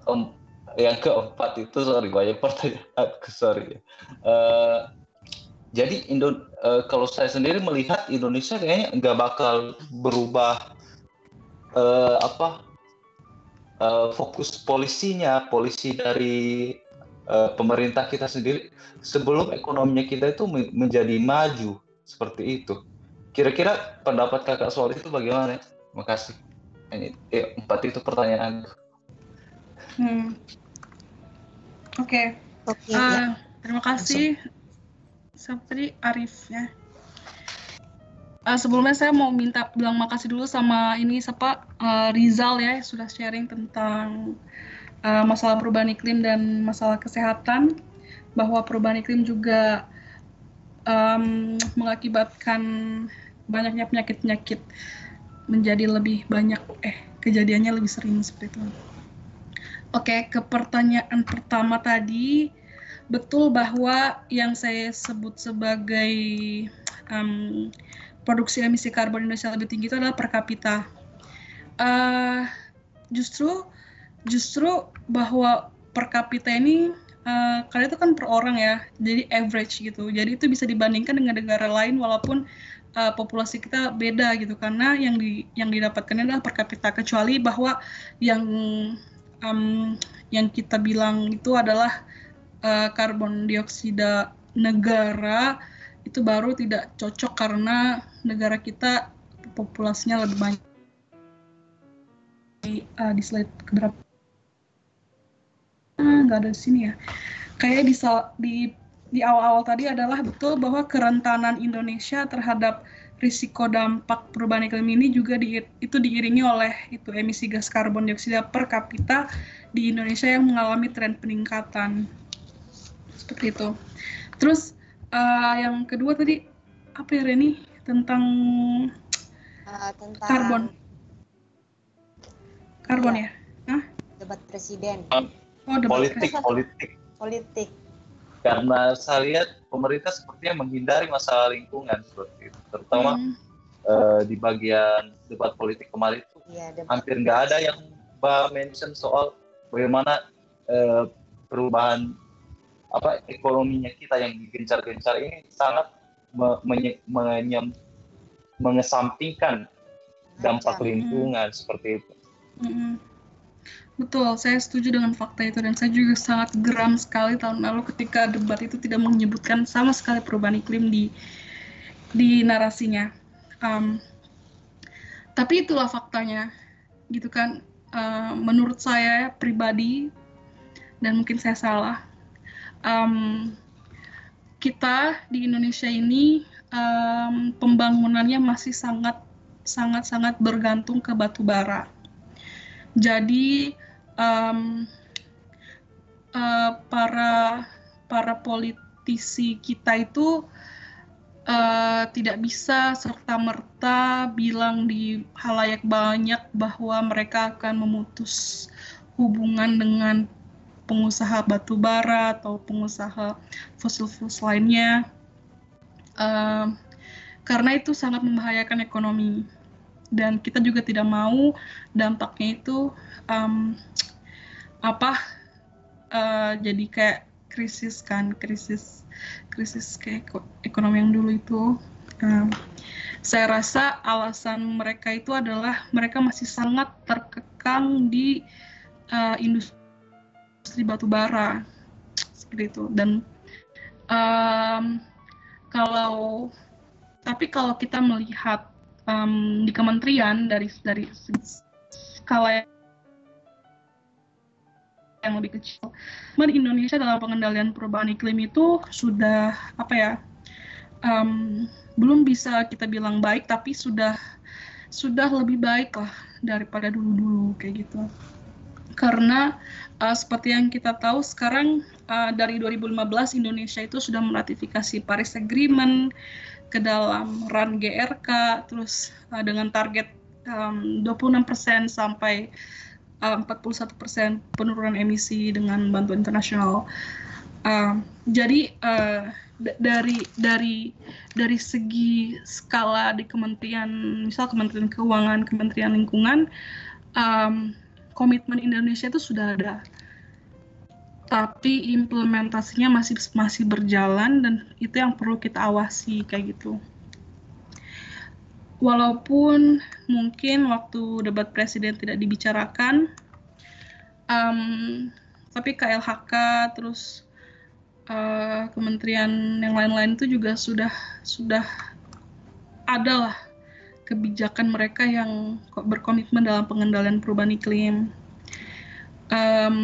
[SPEAKER 5] um, yang keempat itu sorry banyak pertanyaan sorry. Uh, jadi Indo uh, kalau saya sendiri melihat Indonesia kayaknya nggak bakal berubah uh, apa uh, fokus polisinya, polisi dari uh, pemerintah kita sendiri sebelum ekonominya kita itu menjadi maju seperti itu. Kira-kira pendapat kakak soal itu bagaimana? Terima kasih. Ini eh, empat itu pertanyaan.
[SPEAKER 2] Hmm. Oke. Okay. Okay, uh, ya. Terima kasih. Seperti Arif ya. Uh, sebelumnya saya mau minta bilang makasih dulu sama ini siapa? Uh, Rizal ya sudah sharing tentang uh, masalah perubahan iklim dan masalah kesehatan. Bahwa perubahan iklim juga um, mengakibatkan banyaknya penyakit-penyakit menjadi lebih banyak eh kejadiannya lebih sering seperti itu. Oke, ke pertanyaan pertama tadi. Betul bahwa yang saya sebut sebagai um, produksi emisi karbon Indonesia lebih tinggi itu adalah per kapita. Uh, justru justru bahwa per kapita ini uh, karena itu kan per orang ya, jadi average gitu. Jadi itu bisa dibandingkan dengan negara lain walaupun uh, populasi kita beda gitu karena yang di yang didapatkan adalah per kapita kecuali bahwa yang um, yang kita bilang itu adalah uh, karbon dioksida negara itu baru tidak cocok karena negara kita populasinya lebih banyak. Uh, di slide keberapa? Ah, nggak ada di sini ya. Kayak di di di awal-awal tadi adalah betul bahwa kerentanan Indonesia terhadap risiko dampak perubahan iklim ini juga di, itu diiringi oleh itu emisi gas karbon dioksida per kapita di Indonesia yang mengalami tren peningkatan. Seperti itu. Terus uh, yang kedua tadi apa ya Reni tentang, uh, tentang karbon. Karbon ya, ya?
[SPEAKER 4] debat presiden.
[SPEAKER 5] Oh, debat politik presiden. politik.
[SPEAKER 4] Politik.
[SPEAKER 5] Karena saya lihat pemerintah sepertinya menghindari masalah lingkungan seperti itu. Terutama hmm. uh, di bagian debat politik kemarin itu ya, hampir nggak ada yang mention soal bagaimana uh, perubahan apa ekonominya kita yang digencar-gencar ini sangat menye, menye, mengesampingkan dampak lingkungan hmm. seperti itu.
[SPEAKER 2] Hmm. Betul, saya setuju dengan fakta itu dan saya juga sangat geram sekali tahun lalu ketika debat itu tidak menyebutkan sama sekali perubahan iklim di di narasinya. Um, tapi itulah faktanya, gitu kan. Uh, menurut saya pribadi dan mungkin saya salah, um, kita di Indonesia ini um, pembangunannya masih sangat sangat sangat bergantung ke batu bara. Jadi um, uh, para para politisi kita itu uh, tidak bisa serta merta bilang di halayak banyak bahwa mereka akan memutus hubungan dengan pengusaha batu bara atau pengusaha fosil fuel lainnya. Uh, karena itu sangat membahayakan ekonomi. Dan kita juga tidak mau dampaknya itu um, apa uh, jadi kayak krisis kan krisis krisis kayak ekonomi yang dulu itu. Um, saya rasa alasan mereka itu adalah mereka masih sangat terkekang di uh, industri industri batu bara. Seperti itu. Dan um, kalau tapi kalau kita melihat um, di kementerian dari dari skala yang lebih kecil, di Indonesia dalam pengendalian perubahan iklim itu sudah apa ya um, belum bisa kita bilang baik tapi sudah sudah lebih baik lah daripada dulu-dulu kayak gitu karena uh, seperti yang kita tahu sekarang uh, dari 2015 Indonesia itu sudah meratifikasi Paris Agreement ke dalam RAN GRK terus uh, dengan target um, 26% sampai uh, 41% penurunan emisi dengan bantuan internasional. Uh, jadi uh, dari dari dari segi skala di kementerian misal Kementerian Keuangan, Kementerian Lingkungan um, komitmen Indonesia itu sudah ada. Tapi implementasinya masih masih berjalan dan itu yang perlu kita awasi kayak gitu. Walaupun mungkin waktu debat presiden tidak dibicarakan, um, tapi KLHK terus uh, kementerian yang lain-lain itu juga sudah sudah ada lah kebijakan mereka yang berkomitmen dalam pengendalian perubahan iklim. Um,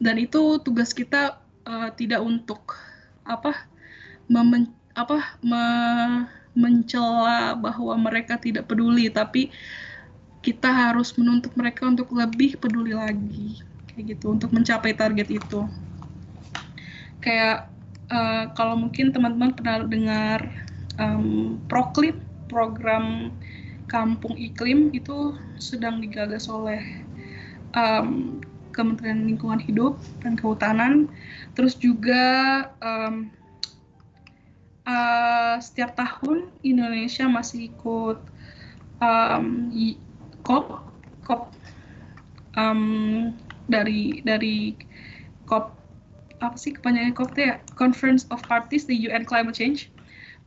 [SPEAKER 2] dan itu tugas kita uh, tidak untuk apa memen, apa me, mencela bahwa mereka tidak peduli, tapi kita harus menuntut mereka untuk lebih peduli lagi kayak gitu untuk mencapai target itu. Kayak uh, kalau mungkin teman-teman pernah dengar um, Proklim program kampung iklim itu sedang digagas oleh um, Kementerian Lingkungan Hidup dan Kehutanan. Terus juga um, uh, setiap tahun Indonesia masih ikut um, COP COP um, dari dari COP apa sih kepanjangan COP ya? Conference of Parties di UN Climate Change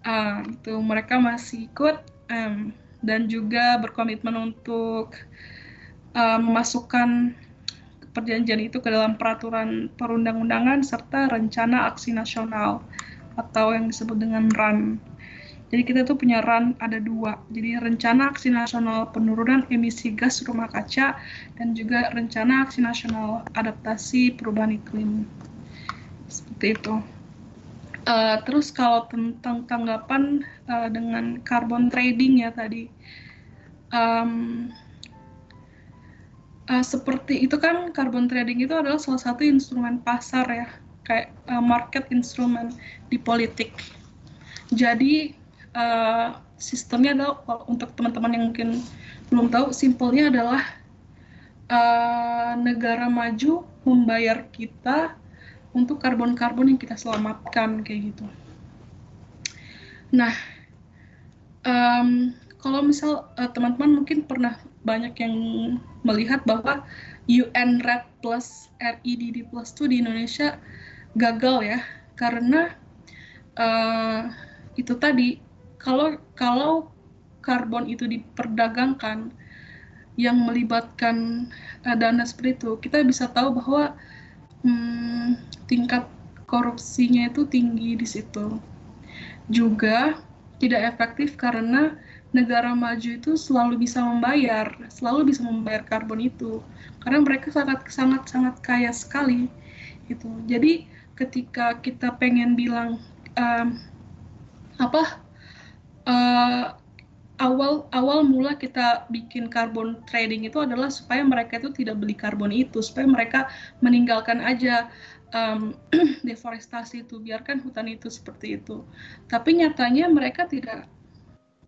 [SPEAKER 2] uh, mereka masih ikut um, dan juga berkomitmen untuk uh, memasukkan perjanjian itu ke dalam peraturan perundang-undangan serta rencana aksi nasional atau yang disebut dengan RAN. Jadi kita tuh punya RAN ada dua. Jadi rencana aksi nasional penurunan emisi gas rumah kaca dan juga rencana aksi nasional adaptasi perubahan iklim. Seperti itu. Uh, terus kalau tentang tanggapan uh, dengan carbon trading ya tadi, um, uh, seperti itu kan carbon trading itu adalah salah satu instrumen pasar ya, kayak uh, market instrument di politik. Jadi uh, sistemnya adalah untuk teman-teman yang mungkin belum tahu, simpelnya adalah uh, negara maju membayar kita untuk karbon-karbon yang kita selamatkan kayak gitu. Nah, um, kalau misal eh, teman-teman mungkin pernah banyak yang melihat bahwa UN RED plus REDD plus itu di Indonesia gagal ya karena uh, itu tadi kalau kalau karbon itu diperdagangkan yang melibatkan uh, dana seperti itu kita bisa tahu bahwa hmm, tingkat korupsinya itu tinggi di situ. Juga tidak efektif karena negara maju itu selalu bisa membayar, selalu bisa membayar karbon itu karena mereka sangat sangat sangat kaya sekali gitu. Jadi ketika kita pengen bilang um, apa uh, awal awal mula kita bikin carbon trading itu adalah supaya mereka itu tidak beli karbon itu, supaya mereka meninggalkan aja um, deforestasi itu, biarkan hutan itu seperti itu. Tapi nyatanya mereka tidak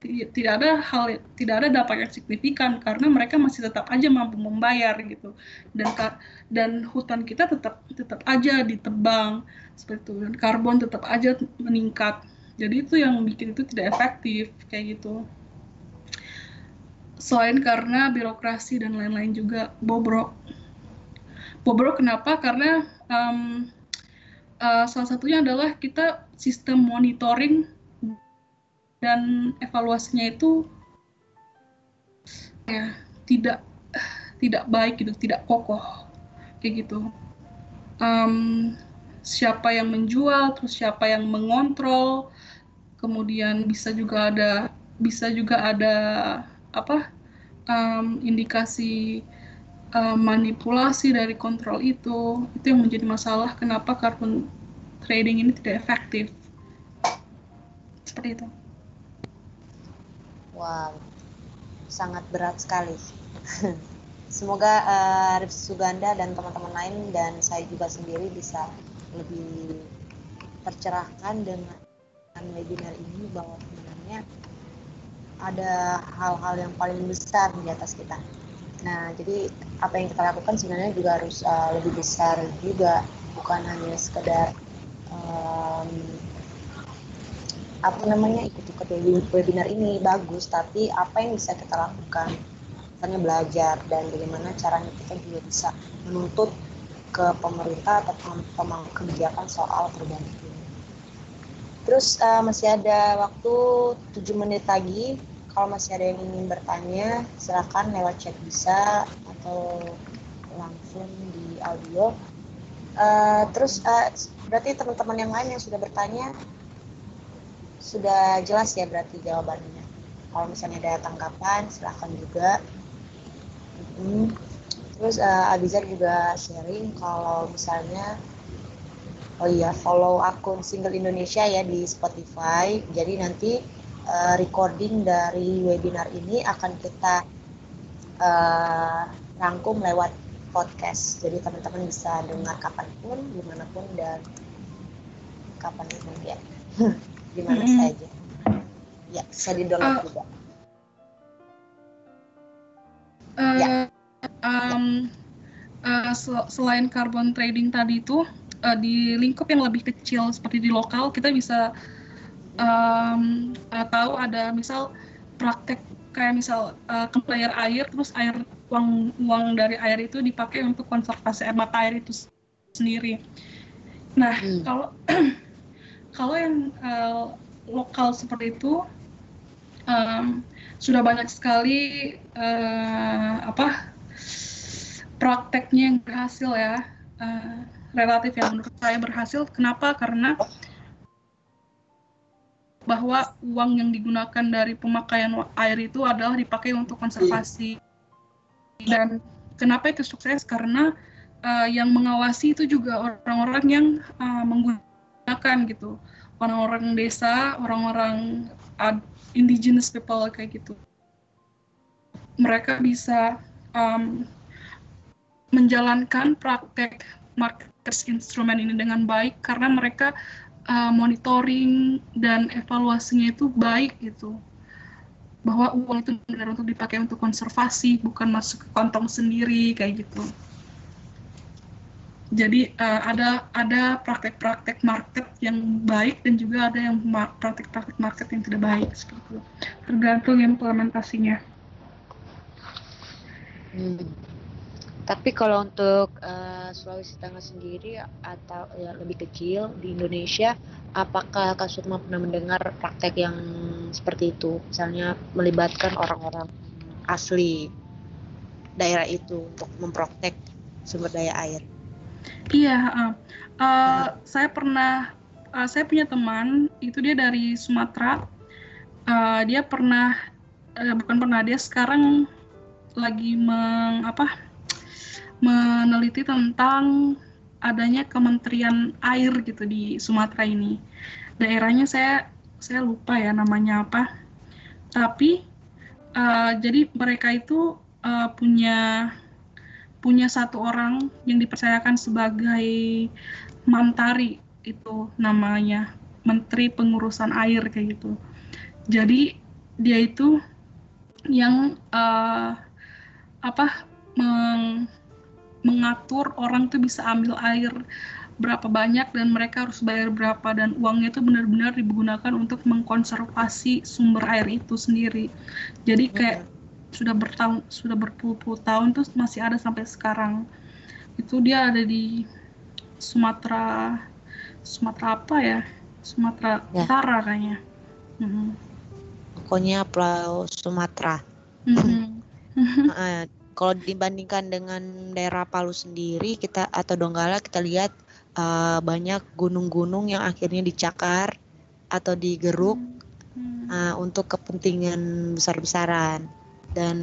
[SPEAKER 2] tidak ada hal tidak ada dampak yang signifikan karena mereka masih tetap aja mampu membayar gitu dan dan hutan kita tetap tetap aja ditebang seperti itu dan karbon tetap aja meningkat jadi itu yang bikin itu tidak efektif kayak gitu selain karena birokrasi dan lain-lain juga bobrok. Bobrok kenapa? Karena um, uh, salah satunya adalah kita sistem monitoring dan evaluasinya itu ya tidak tidak baik gitu, tidak kokoh kayak gitu. Um, siapa yang menjual, terus siapa yang mengontrol, kemudian bisa juga ada bisa juga ada apa um, indikasi um, manipulasi dari kontrol itu itu yang menjadi masalah kenapa carbon trading ini tidak efektif. Seperti itu.
[SPEAKER 4] Wow sangat berat sekali. Semoga uh, Rifs Suganda dan teman-teman lain dan saya juga sendiri bisa lebih tercerahkan dengan webinar ini bahwa sebenarnya ada hal-hal yang paling besar di atas kita. Nah, jadi apa yang kita lakukan sebenarnya juga harus uh, lebih besar juga, bukan hanya sekedar um, apa namanya ikut-ikut webinar ini bagus, tapi apa yang bisa kita lakukan, misalnya belajar dan bagaimana caranya kita juga bisa menuntut ke pemerintah atau pemangku kebijakan soal perubahan iklim. Terus uh, masih ada waktu 7 menit lagi kalau masih ada yang ingin bertanya, silakan lewat chat bisa atau langsung di audio. Uh, terus uh, berarti teman-teman yang lain yang sudah bertanya sudah jelas ya berarti jawabannya. Kalau misalnya ada tanggapan, silahkan juga. Hmm. Terus uh, Abizar juga sharing kalau misalnya oh iya follow akun Single Indonesia ya di Spotify. Jadi nanti uh, recording dari webinar ini akan kita uh, rangkum lewat podcast. Jadi teman-teman bisa dengar kapan pun, di mana pun dan kapan pun ya, di mana mm -hmm. saja. Ya bisa di download uh, juga.
[SPEAKER 2] Uh, ya. Um, uh, selain carbon trading tadi itu uh, di lingkup yang lebih kecil seperti di lokal kita bisa um, tahu ada misal praktek kayak misal uh, air air terus air uang uang dari air itu dipakai untuk konservasi air mata air itu sendiri. Nah hmm. kalau kalau yang uh, lokal seperti itu um, sudah banyak sekali uh, apa prakteknya yang berhasil ya uh, relatif yang menurut saya berhasil. Kenapa? Karena bahwa uang yang digunakan dari pemakaian air itu adalah dipakai untuk konservasi. Dan kenapa itu sukses? Karena uh, yang mengawasi itu juga orang-orang yang uh, menggunakan gitu, orang-orang desa, orang-orang uh, indigenous people kayak gitu. Mereka bisa um, menjalankan praktek market instrumen ini dengan baik karena mereka uh, monitoring dan evaluasinya itu baik gitu. Bahwa uang itu benar untuk dipakai untuk konservasi bukan masuk ke kantong sendiri kayak gitu. Jadi uh, ada ada praktek-praktek market yang baik dan juga ada yang praktek-praktek market yang tidak baik seperti itu. Tergantung implementasinya.
[SPEAKER 1] Hmm. Tapi kalau untuk uh, Sulawesi Tengah sendiri atau ya lebih kecil di Indonesia, apakah Kak Sukma pernah mendengar praktek yang seperti itu? Misalnya melibatkan orang-orang asli daerah itu untuk memprotek sumber daya air.
[SPEAKER 2] Iya, uh, uh, saya pernah, uh, saya punya teman itu dia dari Sumatera. Uh, dia pernah, uh, bukan pernah dia sekarang lagi meng apa? Meneliti tentang adanya Kementerian Air gitu di Sumatera ini. Daerahnya saya saya lupa ya namanya apa. Tapi uh, jadi mereka itu uh, punya punya satu orang yang dipercayakan sebagai mantari itu namanya Menteri Pengurusan Air kayak gitu. Jadi dia itu yang uh, apa meng, mengatur orang tuh bisa ambil air berapa banyak dan mereka harus bayar berapa dan uangnya itu benar-benar digunakan untuk mengkonservasi sumber air itu sendiri. Jadi kayak okay. sudah bertahun sudah berpuluh-puluh tahun tuh masih ada sampai sekarang. Itu dia ada di Sumatera Sumatera apa ya? Sumatera ya. Utara kayaknya. Mm -hmm.
[SPEAKER 1] Pokoknya Pulau Sumatera. Mm -hmm. kalau dibandingkan dengan daerah Palu sendiri kita atau Donggala kita lihat uh, banyak gunung-gunung yang akhirnya dicakar atau digeruk hmm. uh, untuk kepentingan besar-besaran dan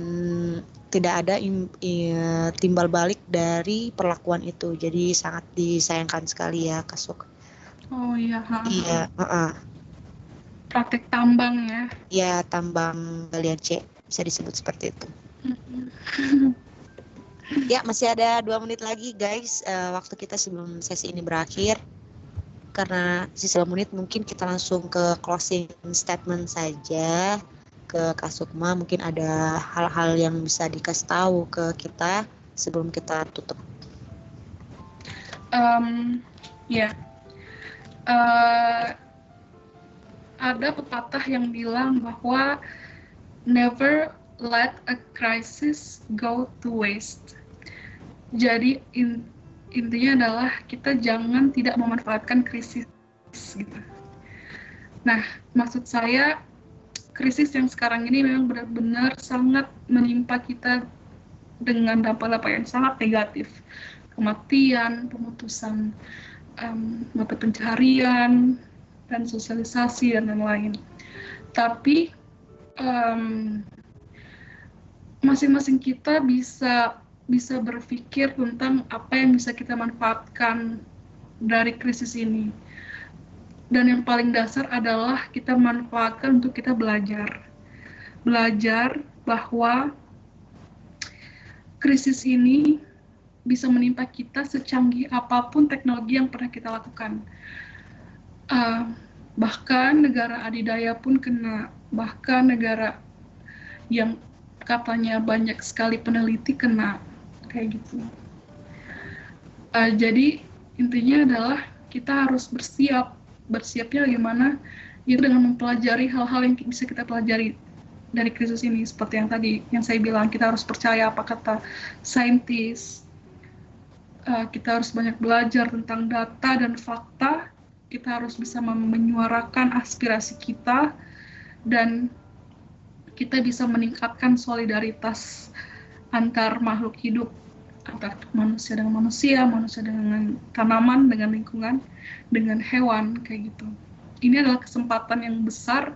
[SPEAKER 1] tidak ada im, i, timbal balik dari perlakuan itu jadi sangat disayangkan sekali ya kasuk
[SPEAKER 2] oh iya ha.
[SPEAKER 1] iya uh -uh.
[SPEAKER 2] praktek tambang ya
[SPEAKER 1] iya tambang galian C bisa disebut seperti itu ya masih ada dua menit lagi guys uh, waktu kita sebelum sesi ini berakhir karena sisa dua menit mungkin kita langsung ke closing statement saja ke Kasukma mungkin ada hal-hal yang bisa dikasih tahu ke kita sebelum kita tutup.
[SPEAKER 2] Um, ya, yeah. uh, ada pepatah yang bilang bahwa never let a crisis go to waste. Jadi in, intinya adalah kita jangan tidak memanfaatkan krisis gitu. Nah, maksud saya krisis yang sekarang ini memang benar-benar sangat menimpa kita dengan dampak-dampak yang sangat negatif. Kematian, pemutusan um, mata pencaharian, dan sosialisasi, dan lain-lain. Tapi masing-masing kita bisa bisa berpikir tentang apa yang bisa kita manfaatkan dari krisis ini dan yang paling dasar adalah kita manfaatkan untuk kita belajar. Belajar bahwa krisis ini bisa menimpa kita secanggih apa pun teknologi yang pernah kita lakukan. Uh, bahkan negara adidaya pun kena, bahkan negara yang katanya banyak sekali peneliti kena, kayak gitu. Uh, jadi intinya adalah kita harus bersiap. Bersiapnya bagaimana itu dengan mempelajari hal-hal yang bisa kita pelajari dari krisis ini. Seperti yang tadi yang saya bilang kita harus percaya apa kata saintis. Uh, kita harus banyak belajar tentang data dan fakta. Kita harus bisa menyuarakan aspirasi kita dan kita bisa meningkatkan solidaritas antar makhluk hidup antar manusia dengan manusia, manusia dengan tanaman, dengan lingkungan, dengan hewan kayak gitu. Ini adalah kesempatan yang besar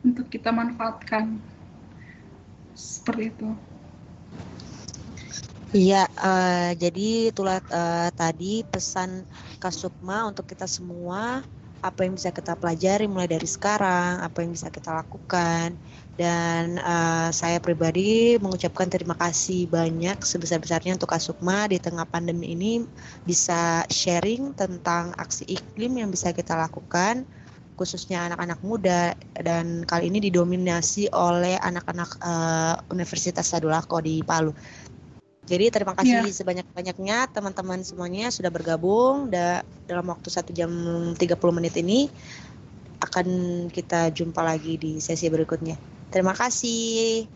[SPEAKER 2] untuk kita manfaatkan. Seperti itu.
[SPEAKER 1] Iya, uh, jadi itulah uh, tadi pesan Kasukma untuk kita semua apa yang bisa kita pelajari mulai dari sekarang, apa yang bisa kita lakukan, dan uh, saya pribadi mengucapkan terima kasih banyak sebesar-besarnya untuk Kasukma di tengah pandemi ini bisa sharing tentang aksi iklim yang bisa kita lakukan khususnya anak-anak muda dan kali ini didominasi oleh anak-anak uh, Universitas Sadulako di Palu. Jadi terima kasih yeah. sebanyak-banyaknya teman-teman semuanya sudah bergabung da dalam waktu satu jam 30 menit ini akan kita jumpa lagi di sesi berikutnya. Terima kasih.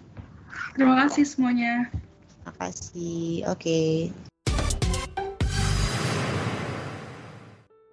[SPEAKER 2] Terima kasih semuanya.
[SPEAKER 1] Terima kasih. Oke. Okay.